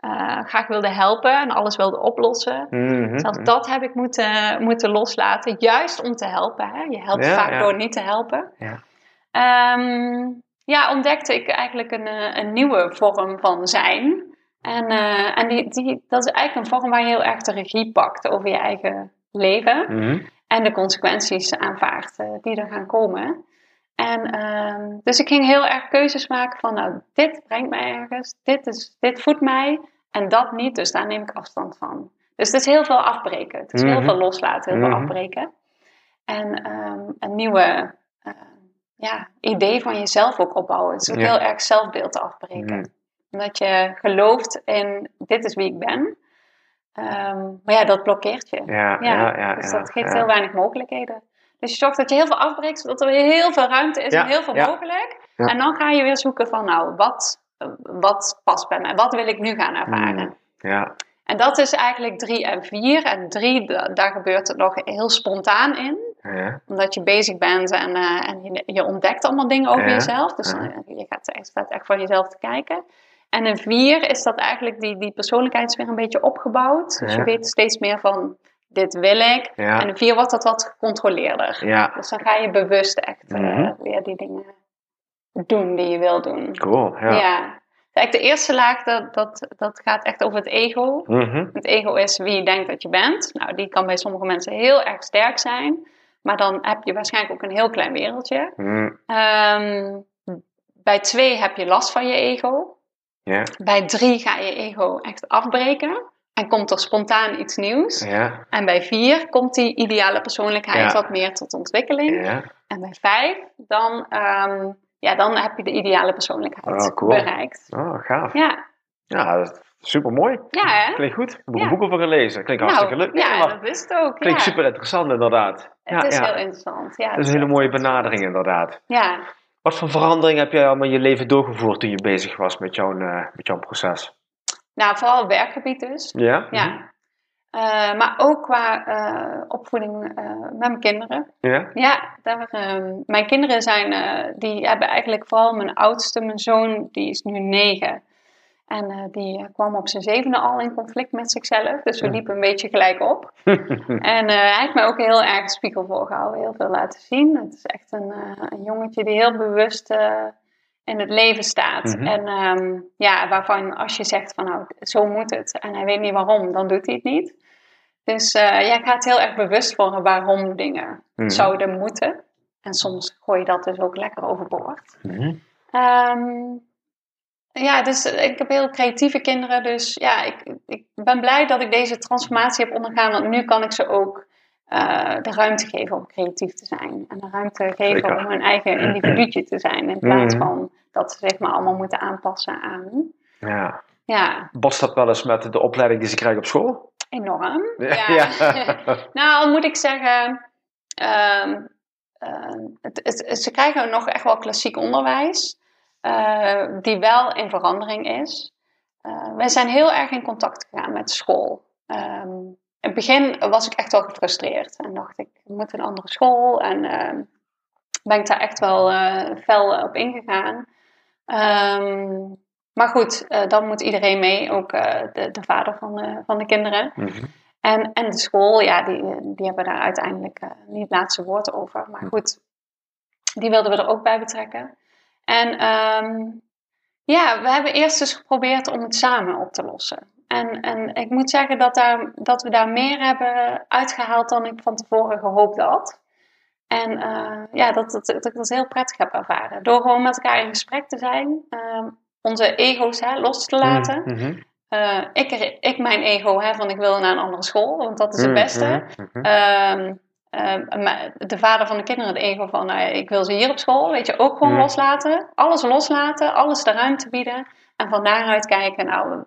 uh, graag wilde helpen en alles wilde oplossen. Mhm, Zelfs mhm. dat heb ik moeten, moeten loslaten, juist om te helpen. Hè? Je helpt vaak door niet te helpen. Ja. Ehm, ja, ontdekte ik eigenlijk een, eh, een nieuwe vorm van zijn. En, uh, en die, die, dat is eigenlijk een vorm waar je heel erg de regie pakt over je eigen leven. Mhm. En de consequenties aanvaardt uh, die er gaan komen. En uh, dus ik ging heel erg keuzes maken van, nou, dit brengt mij ergens, dit, is, dit voedt mij en dat niet, dus daar neem ik afstand van. Dus het is heel veel afbreken. Het is Mhm. heel veel loslaten, heel Mhm. veel afbreken. En um, een nieuwe ja, idee van jezelf ook opbouwen. Het is ook Ja. heel erg zelfbeeld afbreken. Mhm. Omdat je gelooft in, dit is wie ik ben. Um, maar ja, dat blokkeert je. Ja, Ja, ja, dus dat geeft heel weinig mogelijkheden. Dus je zorgt dat je heel veel afbreekt, zodat er weer heel veel ruimte is en heel veel mogelijk. En dan ga je weer zoeken van, nou, wat, wat past bij mij? Wat wil ik nu gaan ervaren? Mm. Ja. En dat is eigenlijk drie en vier. En drie, da- daar gebeurt het nog heel spontaan in. Ja. Omdat je bezig bent en, uh, en je, je, ontdekt allemaal dingen over Ja. jezelf. Dus Ja. uh, je gaat, staat echt voor jezelf te kijken. En een vier is dat eigenlijk die, die persoonlijkheid een beetje opgebouwd. Dus je weet steeds meer van, dit wil ik. En een vier wordt dat wat gecontroleerder. Dus dan ga je bewust echt uh, Mhm. weer die dingen doen die je wil doen. Cool. Ja. Ja. Kijk, de eerste laag, dat, dat, dat gaat echt over het ego. Mhm. Het ego is wie je denkt dat je bent. Nou, die kan bij sommige mensen heel erg sterk zijn. Maar dan heb je waarschijnlijk ook een heel klein wereldje. Mm. Ehm, bij twee heb je last van je ego. Ja. Bij drie ga je ego echt afbreken. En komt er spontaan iets nieuws. Ja. En bij vier komt die ideale persoonlijkheid wat meer tot ontwikkeling. Ja. En bij vijf, dan, ehm, ja, dan heb je de ideale persoonlijkheid Oh, cool. bereikt. Oh, gaaf. Ja, Ja, dat super mooi. ja hè? Klinkt goed. Ik heb er een boek over gelezen. Klinkt hartstikke nou, leuk. Nee, ja, dat is het ook. Klinkt ja. super interessant inderdaad. Het ja, is ja. heel interessant. Ja, het is een hele mooie benadering inderdaad. Ja, Wat voor verandering heb jij allemaal in je leven doorgevoerd toen je bezig was met jouw, eh, met jouw proces? nou vooral werkgebied dus. Ja? Ja. Eh, maar ook qua eh, opvoeding met mijn kinderen. Ja? Ja, daar, ehm, mijn kinderen zijn, die hebben eigenlijk vooral mijn oudste, mijn zoon, die is nu negen. En uh, die kwam op zijn zevende al in conflict met zichzelf. Dus we liepen een beetje gelijk op. <laughs> en uh, hij heeft mij ook heel erg de spiegel voorgehouden. Heel veel laten zien. Het is echt een, uh, een jongetje die heel bewust in het leven staat. Mhm. En um, ja, waarvan als je zegt van nou, zo moet het. En hij weet niet waarom, dan doet hij het niet. Dus ja, ik gaat heel erg bewust voor waarom dingen Mhm. zouden moeten. En soms gooi je dat dus ook lekker overboord. Um, ja, dus ik heb heel creatieve kinderen. Dus ja, ik, ik ben blij dat ik deze transformatie heb ondergaan. Want nu kan ik ze ook uh, de ruimte geven om creatief te zijn. En de ruimte geven Zeker. om hun eigen individuutje te zijn. In plaats Mhm. van dat ze zich maar allemaal moeten aanpassen aan. Ja. Ja, dat wel eens met de opleiding die ze krijgen op school? enorm. Ja. <laughs> Nou, moet ik zeggen. ehm, eh, het, het- ze krijgen nog echt wel klassiek onderwijs. Eh, die wel in verandering is. Eh wij zijn heel erg in contact gegaan met school. Ehm, in het begin was ik echt wel gefrustreerd. En dacht ik, ik moet een andere school. En ehm, ben ik daar echt wel eh, fel op ingegaan. Ehm, maar goed, dan moet iedereen mee. Ook de, de vader van de, van de kinderen. Mhm. En, en de school, ja, die, die hebben daar uiteindelijk niet het laatste woord over. Maar goed, die wilden we er ook bij betrekken. En ehm, ja, we hebben eerst dus geprobeerd om het samen op te lossen. En, en ik moet zeggen dat, daar, dat we daar meer hebben uitgehaald dan ik van tevoren gehoopt had. En eh, ja, dat, dat, dat ik dat heel prettig heb ervaren. Door gewoon met elkaar in gesprek te zijn. ehm, onze ego's hè, los te laten. Mhm. Eh, ik, ik mijn ego, hè, van ik wil naar een andere school, want dat is het beste. Mhm. Mhm. Ehm, de vader van de kinderen, het ego van nou, ik wil ze hier op school, weet je, ook gewoon Mm. loslaten. Alles loslaten, alles de ruimte bieden. En van daaruit kijken, nou,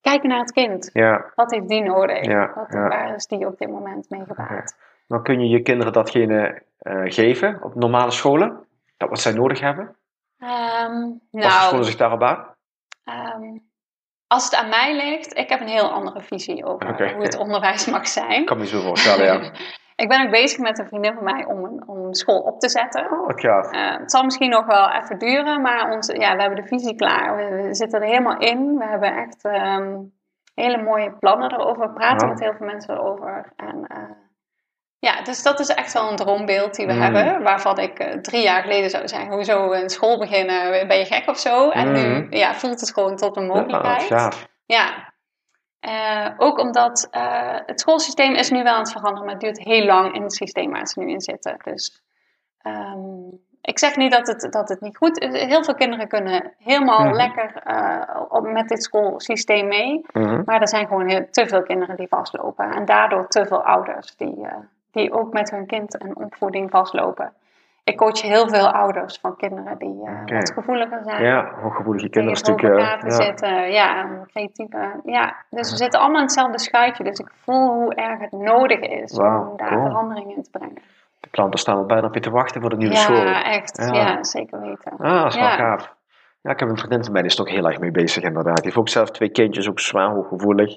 kijken naar het kind. Ja, Wat heeft die nodig? Ja, Wat, ja. Waar is die op dit moment mee gebaat? dan kun je je kinderen datgene eh, geven op normale scholen. Dat wat zij nodig hebben. Scholen nou, zich daarop aan. ehm, als het aan mij ligt, ik heb een heel andere visie over Oké. hoe het onderwijs mag zijn. Ik kan me zo voorstellen, ja. <laughs> Ik ben ook bezig met een vriendin van mij om, een- om een school op te zetten. Gaaf. Eh, het zal misschien nog wel even duren, maar ons, ja, we hebben de visie klaar. We, we zitten er helemaal in. We hebben echt ehm, hele mooie plannen erover. We praten Ja. met heel veel mensen erover. En, eh, ja, dus dat is echt wel een droombeeld die we Mm. hebben. Waarvan ik eh, drie jaar geleden zou zeggen, hoezo een school beginnen? Ben je gek of zo? En nu Mm. ja, voelt het gewoon tot een mogelijkheid. Ja. Eh, ook omdat eh, het schoolsysteem is nu wel aan het veranderen, maar het duurt heel lang in het systeem waar ze nu in zitten. Dus ehm, ik zeg niet dat het, dat het niet goed is. Heel veel kinderen kunnen helemaal Mhm. lekker eh, met dit schoolsysteem mee. Mhm. Maar er zijn gewoon heel, te veel kinderen die vastlopen. En daardoor te veel ouders die, die ook met hun kind en opvoeding vastlopen. Ik coach heel veel ouders van kinderen die eh, Oké. wat gevoeliger zijn Ja, hooggevoelige kinderen natuurlijk... eh, te zitten. Ja, creatieve. Ja, dus we zitten allemaal in hetzelfde schuitje. Dus ik voel hoe erg het nodig is om daar cool. verandering in te brengen. de klanten staan al bijna op je te wachten voor de nieuwe ja, school. echt. Ja. Ja. zeker weten. Ah, dat is wel Ja. gaaf. Ja, ik heb een vriendin van mij, die is ook heel erg mee bezig inderdaad. Die heeft ook zelf twee kindjes, ook zwaar hooggevoelig.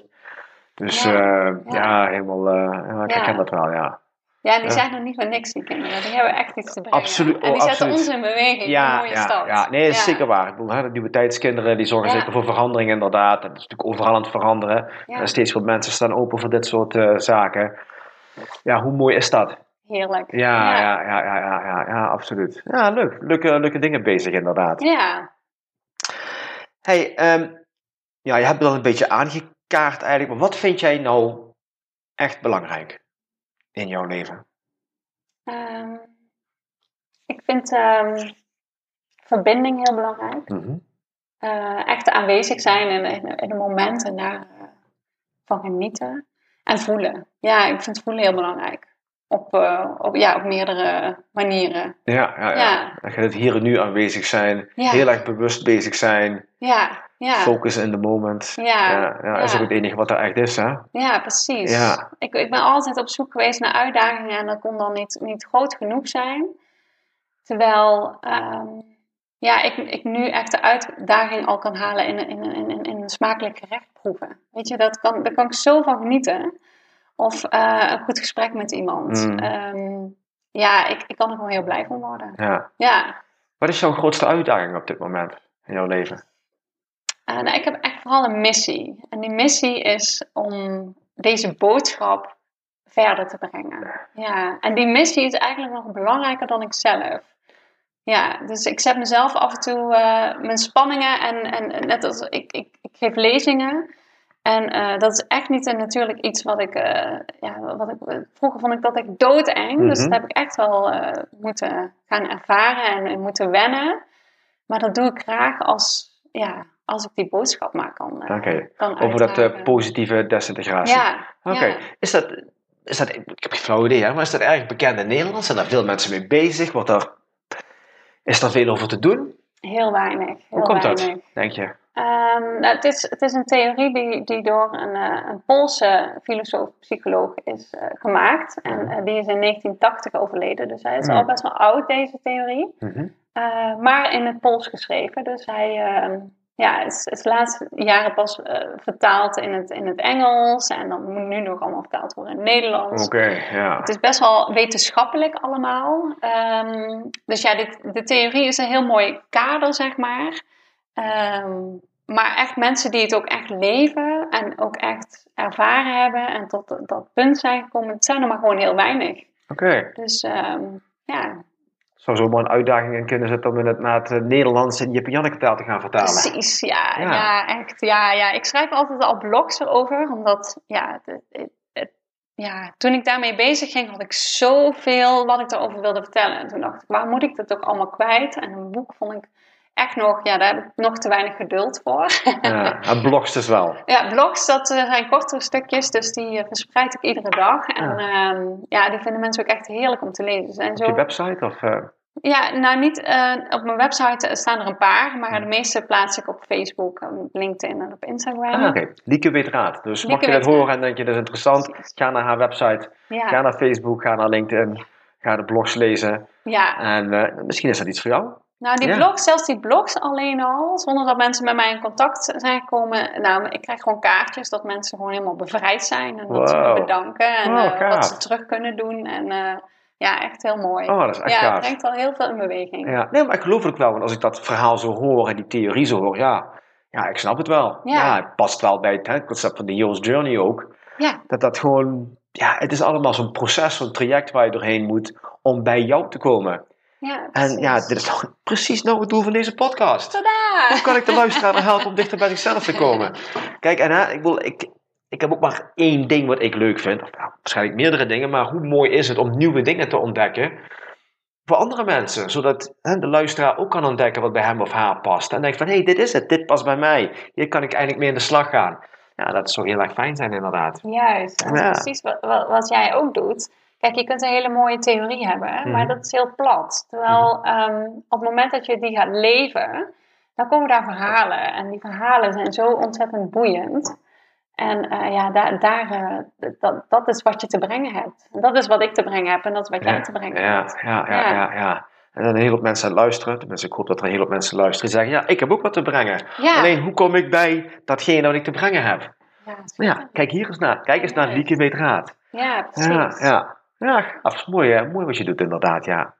Dus Ja, ja, ja. ja helemaal, eh, ja, ik Ja. herken dat wel, ja. Ja, die zijn er niet voor niks, die kinderen. Die hebben echt iets te brengen. Absoluut, En die oh, zetten absoluut. ons in beweging. een Ja, mooie ja, stad. ja, nee, dat is Ja. zeker waar. Ik bedoel, hè, de nieuwe tijdskinderen, die zorgen Ja. zeker voor verandering inderdaad. Dat is natuurlijk overal aan het veranderen. En steeds meer mensen staan open voor dit soort eh, zaken. Ja, hoe mooi is dat? heerlijk. Ja, Ja. ja, ja, ja, ja, ja, ja, absoluut. Ja, leuk. Leuke, leuke dingen bezig inderdaad. Ja. Hey, ehm, ja, je hebt het al een beetje aangekaart eigenlijk, maar wat vind jij nou echt belangrijk in jouw leven? Ehm, ik vind ehm, verbinding heel belangrijk. Eh, echt aanwezig zijn in, in, in een moment en daar eh, van genieten. En voelen. Ja, ik vind voelen heel belangrijk. Op, eh, op, ja, op meerdere manieren. Ja, ja, ja. Ja. Dan gaat het hier en nu aanwezig zijn, Ja. heel erg bewust bezig zijn, Ja, ja, focus in the moment. Ja, ja, ja, is ook het enige wat er echt is, hè? ja precies. Ja. Ik, ik ben altijd op zoek geweest naar uitdagingen en dat kon dan niet, niet groot genoeg zijn. Terwijl ehm, ja, ik, ik nu echt de uitdaging al kan halen in, in, in, in, in een smakelijk gerecht proeven. Weet je, dat kan, daar kan ik zo van genieten. Of eh, een goed gesprek met iemand. Mm. Ehm, ja, ik, ik kan er gewoon heel blij van worden. Ja. Ja. Wat is jouw grootste uitdaging op dit moment in jouw leven? Nou, ik heb echt vooral een missie. En die missie is om deze boodschap verder te brengen. Ja, en die missie is eigenlijk nog belangrijker dan ik zelf. Ja, dus ik zet mezelf af en toe uh, mijn spanningen en, en net als ik, ik, ik geef lezingen. En uh, dat is echt niet natuurlijk iets wat ik, uh, ja, wat ik, vroeger vond ik dat ik doodeng. Mm Dus mhm. dat heb ik echt wel moeten gaan ervaren en, en, moeten wennen. Maar dat doe ik graag als, ja, als ik die boodschap maar kan, okay. Over dat positieve desintegratie. Ja. Oké. Is dat, is dat, ik heb geen flauw idee, maar is dat erg bekend in Nederland? Zijn daar veel mensen mee bezig? Wordt er is er veel over te doen? Heel weinig. Heel Hoe komt weinig. dat, denk je? Um, nou, het, is, het is een theorie die, die door een, uh, een Poolse filosoof-psycholoog is uh, gemaakt. En uh, die is in 1980 overleden, dus hij is mm. al best wel oud, deze theorie. Mm -hmm. maar in het Pools geschreven. Dus hij ehm, ja, is, is de laatste jaren pas uh, vertaald in het, in het Engels. En dan moet nu nog allemaal vertaald worden in het Nederlands. Oké, ja. Het is best wel wetenschappelijk allemaal. Um, dus ja, dit, de theorie is een heel mooi kader, zeg maar. Um, maar echt mensen die het ook echt leven en ook echt ervaren hebben en tot dat punt zijn gekomen, het zijn er maar gewoon heel weinig. Oké. Dus um, ja, zou zomaar een uitdaging in kunnen zitten om in het, naar het Nederlands en Janneke taal te gaan vertalen. Precies, ja, ja. echt. Ja, ja. Ik schrijf altijd al blogs erover, omdat ja, het, het, ja, toen ik daarmee bezig ging, had ik zoveel wat ik erover wilde vertellen. En toen dacht ik, waar moet ik dat ook allemaal kwijt? En een boek vond ik echt nog, ja, daar heb ik nog te weinig geduld voor. Ja, het blogs dus wel. <laughs> Ja, blogs, dat uh, zijn kortere stukjes, dus die uh, verspreid ik iedere dag. En ja. Uh, ja. die vinden mensen ook echt heerlijk om te lezen. En zo... Op je website of... Uh... Ja, nou niet op mijn website staan er een paar, maar de meeste plaats ik op Facebook, LinkedIn en op Instagram. Ah, oké. Okay. Lieke weet raad. Dus Lieke mocht je dat horen en denk je dat is interessant, ga naar haar website, ja. ga naar Facebook, ga naar LinkedIn, ga de blogs lezen. Ja. En misschien is dat iets voor jou. Nou, die blogs, zelfs die blogs alleen al, zonder dat mensen met mij in contact zijn gekomen. Nou, ik krijg gewoon kaartjes dat mensen gewoon helemaal bevrijd zijn. En dat ze me bedanken en uh, wat ze terug kunnen doen. En uh, ja, echt heel mooi. Oh, dat is echt Ja, het brengt al heel veel in beweging. Ja, nee, maar ik geloof het ook wel. Want als ik dat verhaal zo hoor en die theorie zo hoor, ja, ja ik snap het wel. Ja, ja het past wel bij het, hè, het concept van de Hero's Journey ook. Ja. Dat dat gewoon, ja, het is allemaal zo'n proces, zo'n traject waar je doorheen moet om bij jou te komen. Ja, en ja, dit is toch <laughs> precies nou het doel van deze podcast. Tadaa! Hoe kan ik de luisteraar helpen om dichter bij zichzelf te komen? Kijk, en hè, ik, wil, ik, ik heb ook maar één ding wat ik leuk vind. Of, nou, waarschijnlijk meerdere dingen, maar hoe mooi is het om nieuwe dingen te ontdekken voor andere mensen. Zodat hè, de luisteraar ook kan ontdekken wat bij hem of haar past. En denkt van, hé, hey, dit is het, dit past bij mij. Hier kan ik eindelijk mee in de slag gaan. Ja, dat zou heel erg fijn zijn inderdaad. Juist, precies wat, wat, wat jij ook doet. Kijk, je kunt een hele mooie theorie hebben, maar mhm. dat is heel plat. Terwijl um, op het moment dat je die gaat leven, dan komen daar verhalen. En die verhalen zijn zo ontzettend boeiend. En uh, ja, daar, daar, uh, dat, dat is wat je te brengen hebt. En dat is wat ik te brengen heb en dat is wat jij te brengen ja, hebt. Ja, ja, ja. ja, ja. En dan een hele hoop mensen luisteren. Tenminste, ik hoop dat er een hele hoop mensen luisteren. Die zeggen, ja, ik heb ook wat te brengen. Alleen, hoe kom ik bij datgene wat ik te brengen heb? Ja, ja kijk hier eens naar. Kijk eens naar Lieke Weet Raad. Ja, precies. Ja, ja. Is mooi, mooi wat je doet inderdaad, ja.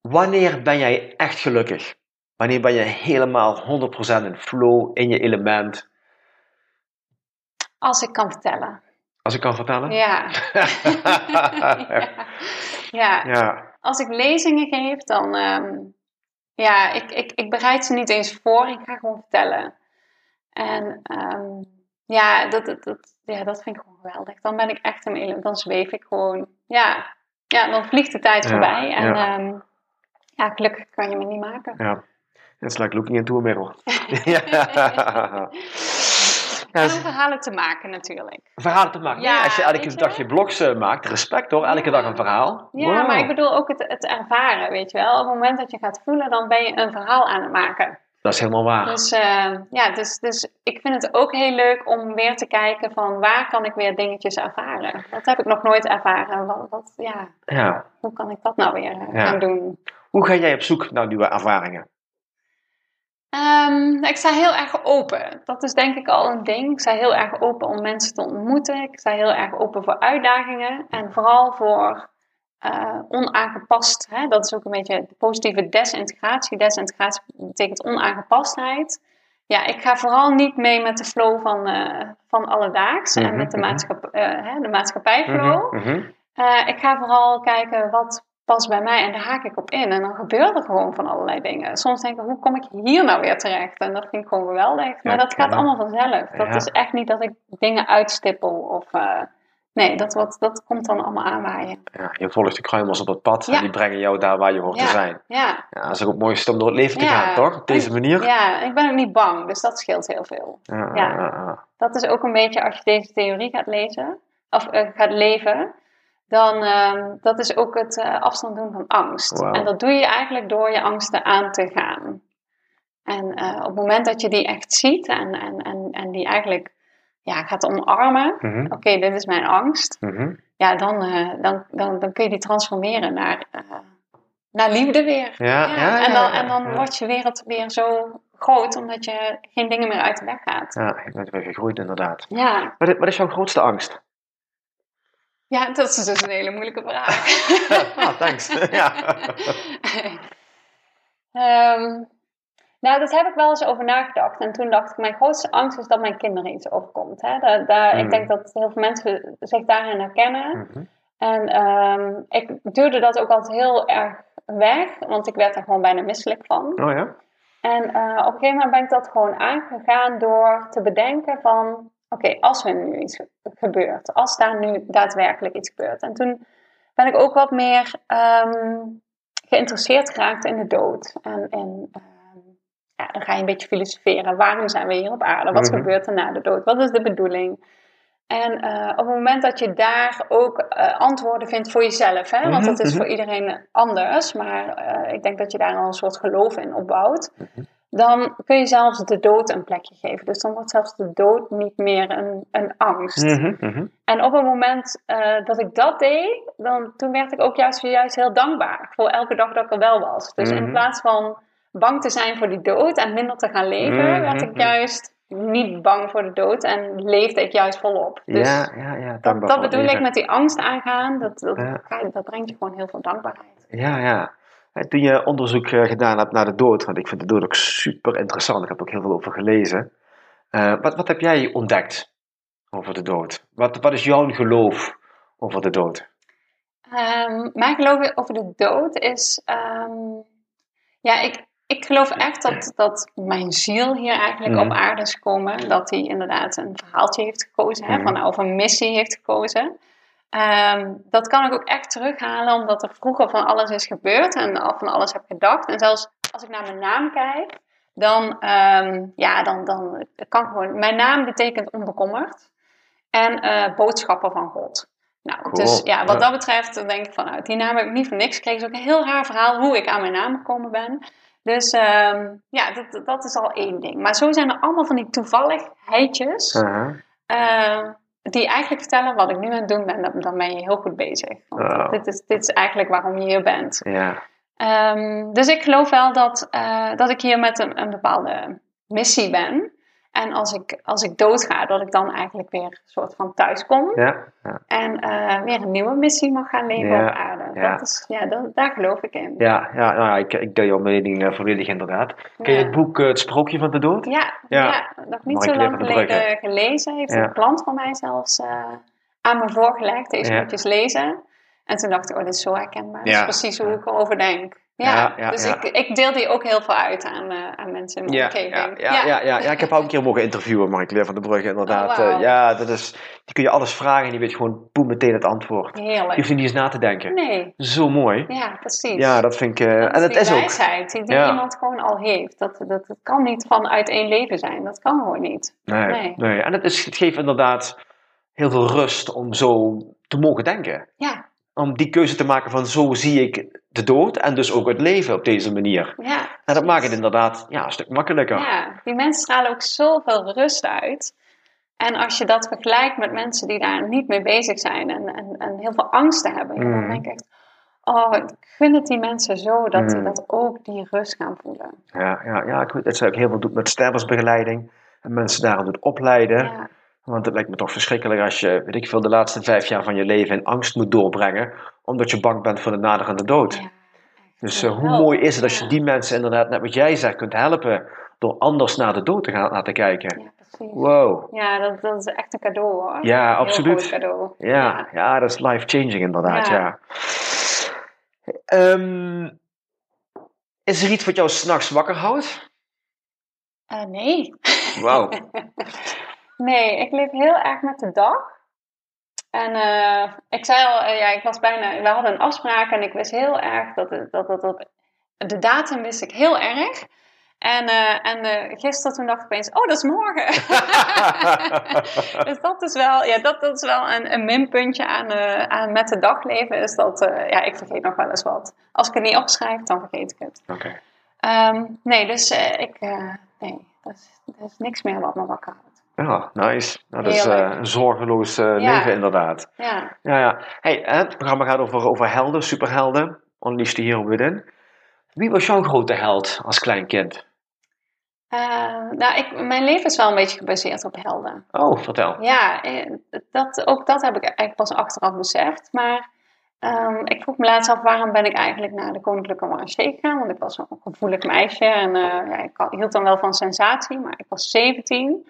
Wanneer ben jij echt gelukkig? Wanneer ben je helemaal 100% in flow, in je element? Als ik kan vertellen. Als ik kan vertellen? Ja. ja. <laughs> ja. ja. Als ik lezingen geef, dan... Um, ja, ik, ik, ik bereid ze niet eens voor. Ik ga gewoon vertellen. En um, ja, dat, dat, dat, ja, dat vind ik gewoon geweldig. Dan ben ik echt een. Dan zweef ik gewoon. Ja, ja dan vliegt de tijd voorbij. En ja. Um, ja, gelukkig kan je me niet maken. Ja. It's like looking into a mirror. <laughs> ja. En om verhalen te maken natuurlijk. Verhalen te maken. Ja, als je elke dag je blogs uh, maakt, respect hoor, elke dag een verhaal. Ja, wow. maar ik bedoel ook het, het ervaren, weet je wel. Op het moment dat je gaat voelen, dan ben je een verhaal aan het maken. Dat is helemaal waar. Dus, uh, ja, dus, dus ik vind het ook heel leuk om weer te kijken van waar kan ik weer dingetjes ervaren. Dat heb ik nog nooit ervaren. Wat, wat ja. ja. Hoe kan ik dat nou weer uh, ja. gaan doen? Hoe ga jij op zoek naar nieuwe ervaringen? Um, ik sta heel erg open. Dat is denk ik al een ding. Ik sta heel erg open om mensen te ontmoeten. Ik sta heel erg open voor uitdagingen. En vooral voor uh, onaangepast. Hè? Dat is ook een beetje de positieve desintegratie. Desintegratie betekent onaangepastheid. ja, ik ga vooral niet mee met de flow van, uh, van alledaags en Mhm, met de, maatschappij, eh, hè, de maatschappijflow. Mhm, mhm. Eh, ik ga vooral kijken wat past bij mij en daar haak ik op in. En dan gebeuren er gewoon van allerlei dingen. Soms denk ik, hoe kom ik hier nou weer terecht? En dat vind ik gewoon geweldig. Maar Ja, dat gaat ja. allemaal vanzelf. Dat Ja. is echt niet dat ik dingen uitstippel of... eh, nee, dat, wordt, dat komt dan allemaal aanwaaien. Ja, je volgt de kruimels op het pad Ja. en die brengen jou daar waar je hoort te zijn. Ja, Ja, dat is ook het mooiste om door het leven te gaan, toch? Op deze manier. ja, ik ben ook niet bang, dus dat scheelt heel veel. Ja. Dat is ook een beetje als je deze theorie gaat lezen, of eh, gaat leven, dan um, dat is ook het uh, afstand doen van angst. Wow. En dat doe je eigenlijk door je angsten aan te gaan. En uh, op het moment dat je die echt ziet en, en, en, en die eigenlijk ja, gaat omarmen, Mm -hmm. oké, okay, dit is mijn angst, mm -hmm. ja, dan, uh, dan, dan, dan kun je die transformeren naar, uh, naar liefde weer. Ja, ja, ja, en dan, en dan wordt je wereld weer zo groot, omdat je geen dingen meer uit de weg gaat. Ja, je bent weer gegroeid inderdaad. Ja. Wat is, wat is jouw grootste angst? Ja, dat is dus een hele moeilijke vraag. <laughs> ah, thanks. <laughs> ja. um, nou, daar heb ik wel eens over nagedacht. En toen dacht ik, mijn grootste angst is dat mijn kinderen iets overkomt. Hè? Daar, daar, mm. Ik denk dat heel veel mensen zich daarin herkennen. Mm -hmm. En um, ik duurde dat ook altijd heel erg weg, want ik werd er gewoon bijna misselijk van. Oh ja? En uh, op een gegeven moment ben ik dat gewoon aangegaan door te bedenken van... Oké, okay, als er nu iets gebeurt, als daar nu daadwerkelijk iets gebeurt. En toen ben ik ook wat meer um, geïnteresseerd geraakt in de dood. En, en um, ja, dan ga je een beetje filosoferen. Waarom zijn we hier op aarde? Wat mm -hmm. gebeurt er na de dood? Wat is de bedoeling? En uh, op het moment dat je daar ook uh, antwoorden vindt voor jezelf, hè, want dat is voor iedereen anders, maar uh, ik denk dat je daar al een soort geloof in opbouwt, dan kun je zelfs de dood een plekje geven. Dus dan wordt zelfs de dood niet meer een, een angst. Mm -hmm. En op het moment dat ik dat deed, dan, toen werd ik ook juist, juist heel dankbaar voor elke dag dat ik er wel was. Dus Mhm. in plaats van bang te zijn voor die dood en minder te gaan leven, Mhm. werd ik juist niet bang voor de dood en leefde ik juist volop. Dus ja, ja, ja. dat, dankbaar dat bedoel ik met die angst aangaan. Dat, dat, Ja. dat brengt je gewoon heel veel dankbaarheid. Ja, ja. En Toen je onderzoek eh, gedaan hebt naar de dood, want ik vind de dood ook super interessant, ik heb er ook heel veel over gelezen. Eh, wat, wat heb jij ontdekt over de dood? Wat, wat is jouw geloof over de dood? Ehm, mijn geloof over de dood is. ehm, ja, ik, ik geloof echt dat, dat mijn ziel hier eigenlijk Mhm. op aarde is gekomen. Dat hij inderdaad een verhaaltje heeft gekozen, hè, Mhm. van, of een missie heeft gekozen. Ehm, dat kan ik ook echt terughalen, omdat er vroeger van alles is gebeurd en al van alles heb gedacht. En zelfs als ik naar mijn naam kijk, dan, ehm, ja, dan, dan kan gewoon. Mijn naam betekent onbekommerd en eh, boodschapper van God. Nou, Cool. dus ja, wat Ja. dat betreft dan denk ik van, nou, die naam heb ik niet voor niks gekregen. Het is ook een heel raar verhaal hoe ik aan mijn naam gekomen ben. Dus ehm, ja, dat, dat is al één ding. Maar zo zijn er allemaal van die toevalligheidjes Uh-huh. eh, die eigenlijk vertellen wat ik nu aan het doen ben. Dan, dan ben je heel goed bezig. Want dit, is, dit is eigenlijk waarom je hier bent. Ja. Ehm, dus ik geloof wel dat, eh, dat ik hier met een, een bepaalde missie ben. En als ik, als ik doodga, dat ik dan eigenlijk weer een soort van thuis kom. Ja. ja. En eh, weer een nieuwe missie mag gaan leven Ja, op aarde. ja. Dat is, ja, dat, daar geloof ik in. Ja, ja, nou, ja, ik, ik deel jouw mening eh, volledig inderdaad. Ken je het boek eh, Het Sprookje van de Dood? Ja, Ja. nog niet zo lang geleden gelezen. Heeft een klant van mij zelfs aan me voorgelegd. Deze moet je lezen. En toen dacht ik, oh, dit is zo herkenbaar. Dat is precies hoe ik erover denk. Ja, dus. Ik, ik deel die ook heel veel uit aan, eh, aan mensen in mijn Ja, omgeving. ja, ja, ja, ja, ik heb haar ook een keer mogen interviewen, Mark-Leer van de Brugge, inderdaad. Oh. Eh, ja, dat is, die kun je alles vragen en die weet gewoon meteen het antwoord. Je Heerlijk. hoeft er niet eens na te denken. Nee, Zo mooi. ja, precies. Ja, dat vind ik... eh, Dat en die is ook... die, die Ja. iemand gewoon al heeft. Dat, dat, dat kan niet vanuit één leven zijn. Dat kan gewoon niet. Nee, Nee. nee. En het, is, het geeft inderdaad heel veel rust om zo te mogen denken. Ja, Om die keuze te maken van zo zie ik de dood en dus ook het leven op deze manier. ja. En dat maakt het inderdaad ja, een stuk makkelijker. Ja, die mensen stralen ook zoveel rust uit. En als je dat vergelijkt met mensen die daar niet mee bezig zijn en, en, en heel veel angsten hebben, dan Mm. denk ik echt, oh, ik gun het die mensen zo dat die Mm. dat ook die rust gaan voelen. Ja, ja, ja ik weet dat ze ook heel veel doet met stervensbegeleiding. En mensen daarom doet opleiden. Ja, Want het lijkt me toch verschrikkelijk als je, weet ik veel, de laatste vijf jaar van je leven in angst moet doorbrengen. Omdat je bang bent voor de naderende dood. ja. Dus eh, hoe mooi is het als je die mensen inderdaad, net wat jij zegt, kunt helpen door anders naar de dood te gaan laten kijken. Ja, precies. Wow. Ja, dat, dat is echt een cadeau hoor. Ja, Een absoluut. cadeau. Ja, ja, dat is life-changing inderdaad, ja. Ja. Ehm, is er iets wat jou s'nachts wakker houdt? Eh, nee. Wauw. <laughs> Nee, ik leef heel erg met de dag. En eh, ik zei al, eh, ja, ik was bijna, we hadden een afspraak en ik wist heel erg dat, dat, dat, dat de datum wist ik heel erg. En, eh, en gisteren toen dacht ik opeens, oh, dat is morgen. <laughs> dus dat is wel, ja, dat, dat is wel een, een minpuntje aan, aan met de dag leven. Is dat, ja, ik vergeet nog wel eens wat. Als ik het niet opschrijf, dan vergeet ik het. Oké. Ehm, nee, dus ik, nee, er is, er is niks meer wat me wakker. Ja, nice. Nou, dat is eh, een zorgeloos eh, Ja. leven inderdaad. Ja. Ja, ja. Hey, het programma gaat over, over helden, superhelden. Unleash the Hero Within. Wie was jouw grote held als klein kind? Eh, nou, ik, mijn leven is wel een beetje gebaseerd op helden. Oh, vertel. Ja, dat, ook dat heb ik eigenlijk pas achteraf beseft. Maar ehm, ik vroeg me laatst af waarom ben ik eigenlijk naar de Koninklijke Marché gegaan. Want ik was een gevoelig meisje en ja, ik hield dan wel van sensatie. Maar ik was 17.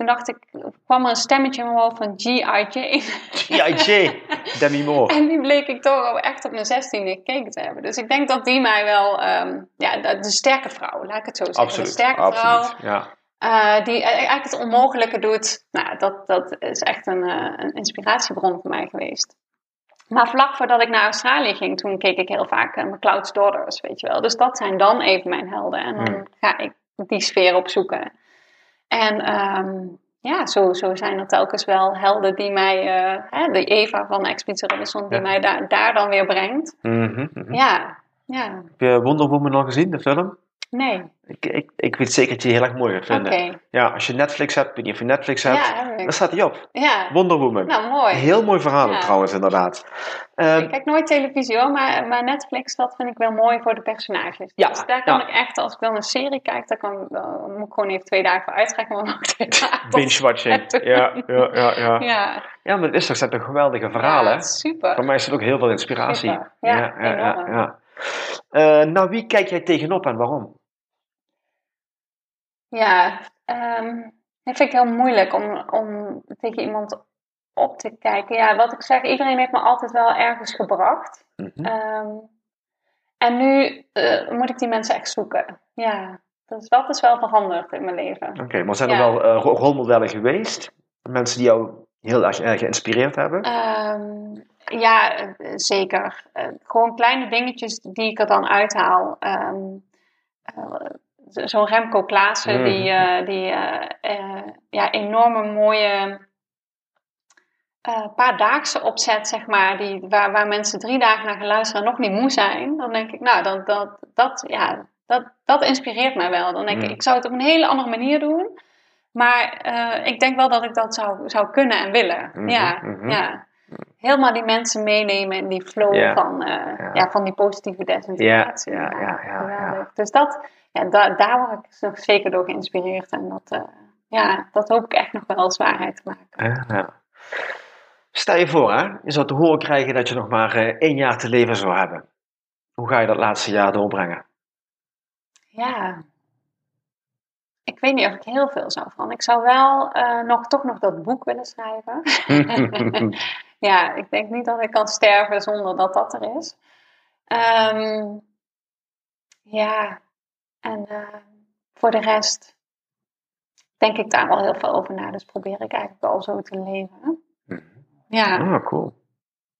Toen dacht ik, kwam er een stemmetje in mijn hoofd van G.I. Jane. G.I.J. Demi Moore. <laughs> En die bleek ik toch echt op mijn 16e gekeken te hebben. Dus ik denk dat die mij wel, ehm, ja, de, de sterke vrouw, laat ik het zo zeggen. Absoluut. De sterke vrouw. Absoluut. Ja. Eh, die eigenlijk het onmogelijke doet. Nou, dat, dat is echt een, eh, een inspiratiebron voor mij geweest. Maar vlak voordat ik naar Australië ging, toen keek ik heel vaak uh, McCloud's Daughters, weet je wel. Dus dat zijn dan even mijn helden. En dan Hmm. ga ik die sfeer opzoeken. En ehm, ja, zo, zo zijn er telkens wel helden die mij, eh, hè, de Eva van Expeditie Robinson, die Ja. mij daar, daar dan weer brengt. Mhm, mhm. Ja, ja, Heb je Wonder Woman al gezien, de film? Nee, Ik, ik, ik weet zeker dat je die heel erg mooi gaat vinden. Ja, als je Netflix hebt, ik weet niet of je Netflix hebt, Ja, dan staat die op. Ja, Wonder Woman. nou mooi. Heel mooi verhaal Ja. trouwens, inderdaad. Ehm, Ik kijk nooit televisie maar, maar Netflix, dat vind ik wel mooi voor de personages. Ja, Dus daar kan ik echt, als ik dan een serie kijk, dan kan, dan moet ik gewoon even twee dagen voor uittrekken. Maar nog twee dagen. Binge-watching. Ja, ja, ja, ja. Ja, Ja, maar het is toch, zijn toch geweldige verhalen? ja, super. Voor mij is het ook heel veel inspiratie. Super. Ja, ja, ja. Eh, nou, wie kijk jij tegenop en waarom? Ja, ehm dat vind ik heel moeilijk om, om tegen iemand op te kijken. Ja, wat ik zeg, iedereen heeft me altijd wel ergens gebracht. Mhm. Ehm, en nu eh, moet ik die mensen echt zoeken. Ja, dus dat is wel veranderd in mijn leven. Oké, maar zijn Ja. er wel eh, ro- rolmodellen geweest? Mensen die jou heel erg eh, geïnspireerd hebben? Ehm, ja, zeker. Gewoon kleine dingetjes die ik er dan uithaal. Zo'n Remco Klaassen, Mhm. die, eh, die eh, eh, ja, enorme mooie paardaagse opzet, zeg maar. Die, waar, waar mensen drie dagen naar gaan luisteren en nog niet moe zijn. Dan denk ik, nou, dat, dat, dat, ja, dat, dat inspireert mij wel. Dan denk ik, Mhm. ik zou het op een hele andere manier doen. Maar ik denk wel dat ik dat zou, zou kunnen en willen. Mhm, ja, mhm. ja. Helemaal die mensen meenemen in die flow van, eh, Ja. ja. van die positieve desintegratie. Ja, ja, ja. Dus dat, ja, da, daar word ik nog zeker door geïnspireerd. En dat, eh, ja, dat hoop ik echt nog wel als waarheid te maken. Ja, ja. Stel je voor, hè, je zou te horen krijgen dat je nog maar eh, één jaar te leven zou hebben. Hoe ga je dat laatste jaar doorbrengen? Ja. Ik weet niet of ik heel veel zou van. Ik zou wel nog, toch nog dat boek willen schrijven. <laughs> <laughs> ja, ik denk niet dat ik kan sterven zonder dat dat er is. Ehm, ja, en eh, voor de rest denk ik daar wel heel veel over na. Dus probeer ik eigenlijk wel zo te leven. Ja, Ah, cool.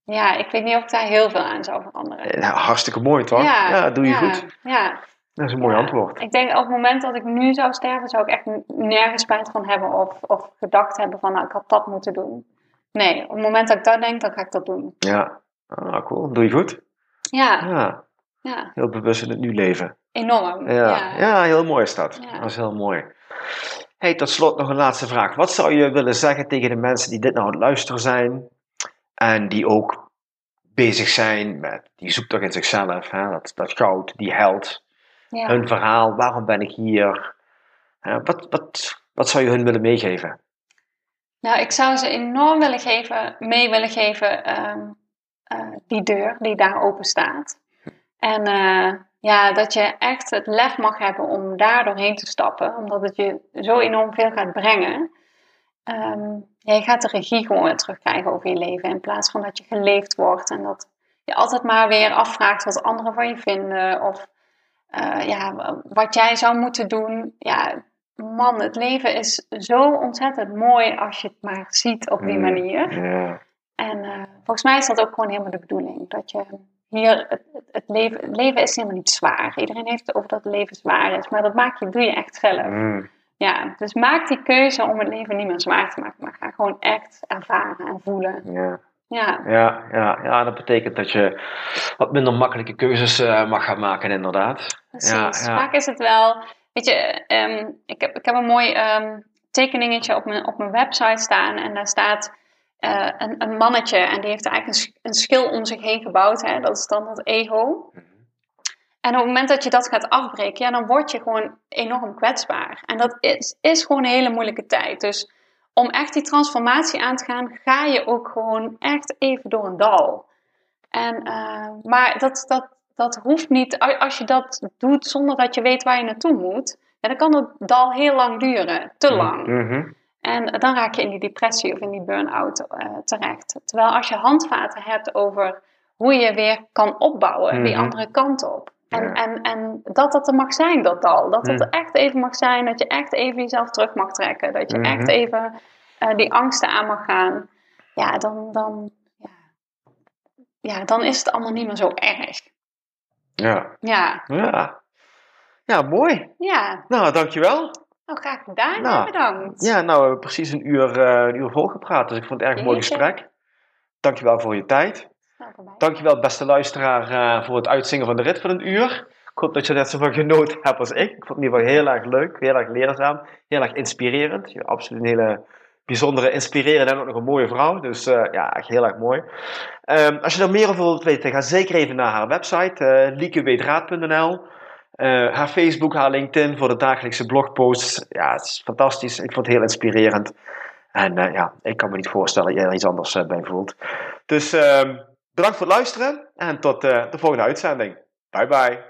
ja, ik weet niet of ik daar heel veel aan zou veranderen. Eh, hartstikke mooi, toch? Ja, doe je ja, goed. Ja, Dat is een mooi Ja. antwoord. Ik denk op het moment dat ik nu zou sterven, zou ik echt nergens spijt van hebben of, of gedacht hebben van nou, ik had dat moeten doen. Nee, op het moment dat ik dat denk, dan ga ik dat doen. Ja. Ah, cool. Doe je goed? Ja, Ja. ja Heel bewust in het nu leven. enorm. Ja, Ja. ja. heel mooi is dat. Ja. Dat is heel mooi. Hey, tot slot nog een laatste vraag. Wat zou je willen zeggen tegen de mensen die dit nou aan het luisteren zijn en die ook bezig zijn met die zoektocht in zichzelf, hè? Dat, dat goud, die held, hun verhaal, waarom ben ik hier? Hè, wat, wat, wat zou je hun willen meegeven? Nou, ik zou ze enorm willen geven, mee willen geven, ehm, eh, die deur die daar open staat. En uh, ja, dat je echt het lef mag hebben om daar doorheen te stappen, omdat het je zo enorm veel gaat brengen. Um, ja, je gaat de regie gewoon weer terugkrijgen over je leven, in plaats van dat je geleefd wordt en dat je altijd maar weer afvraagt wat anderen van je vinden of uh, ja, wat jij zou moeten doen. Ja, man, het leven is zo ontzettend mooi als je het maar ziet op die mm, manier. En uh, volgens mij is dat ook gewoon helemaal de bedoeling. Dat je hier, het, het, leven, het leven is helemaal niet zwaar. Iedereen heeft het over dat het leven zwaar is, maar dat maak je, doe je echt zelf. Mm. Ja, dus maak die keuze om het leven niet meer zwaar te maken, maar ga gewoon echt ervaren en voelen. Ja. Ja. Ja, ja, ja, dat betekent dat je wat minder makkelijke keuzes uh, mag gaan maken, inderdaad. Precies. Ja, ja. Vaak is het wel, weet je, um, ik, heb, ik heb een mooi um, tekeningetje op mijn, op mijn website staan en daar staat uh, een, een, mannetje en die heeft eigenlijk een, een schil om zich heen gebouwd. Hè? Dat is dan het ego. En op het moment dat je dat gaat afbreken, ja, dan word je gewoon enorm kwetsbaar. En dat is, is gewoon een hele moeilijke tijd. Dus om echt die transformatie aan te gaan, ga je ook gewoon echt even door een dal. En, uh, maar dat, dat, dat hoeft niet, als je dat doet zonder dat je weet waar je naartoe moet, ja, dan kan het dal heel lang duren, te lang. Mm en dan raak je in die depressie of in die burn-out uh, terecht. Terwijl als je handvaten hebt over hoe je weer kan opbouwen, die mhm. andere kant op. En, en, en dat dat er mag zijn, dat dal. Dat het er echt even mag zijn, dat je echt even jezelf terug mag trekken. Dat je mhm. echt even uh, die angsten aan mag gaan. Ja, dan, dan, ja. ja, dan is het allemaal niet meer zo erg. Ja. Ja. Ja, ja mooi. Ja. Nou, dankjewel. Nou, graag gedaan. Nou, bedankt. Ja, nou, we hebben precies een uur, uh, een uur volgepraat. Dus ik vond het erg een mooi gesprek. Dankjewel voor je tijd. Dankjewel, beste luisteraar, uh, voor het uitzingen van de rit van een uur. Ik hoop dat je net zoveel genoten hebt als ik. Ik vond het in ieder geval heel erg leuk, heel erg leerzaam, heel erg inspirerend. Je absoluut een hele bijzondere, inspirerende en ook nog een mooie vrouw. Dus uh, ja, echt heel erg mooi. Um, als je er meer over wilt weten, ga zeker even naar haar website, uh, haar Facebook, haar LinkedIn voor de dagelijkse blogposts. Ja, het is fantastisch. Ik vond het heel inspirerend. En ja, ik kan me niet voorstellen dat jij er iets anders uh, bij voelt. Dus ehm, bedankt voor het luisteren en tot de volgende uitzending. Bye bye.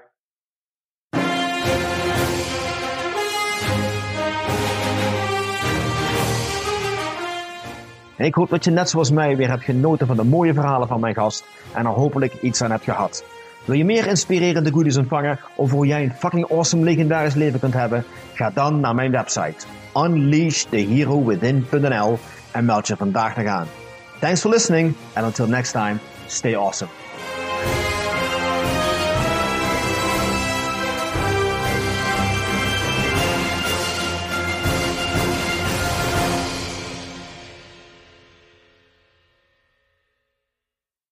Ik hoop dat je net zoals mij weer hebt genoten van de mooie verhalen van mijn gast en er hopelijk iets aan hebt gehad. Wil je meer inspirerende goodies ontvangen over hoe jij een fucking awesome legendarisch leven kunt hebben? Ga dan naar mijn website unleashtheherowithin.nl en meld je vandaag nog aan. Thanks for listening and until next time, stay awesome.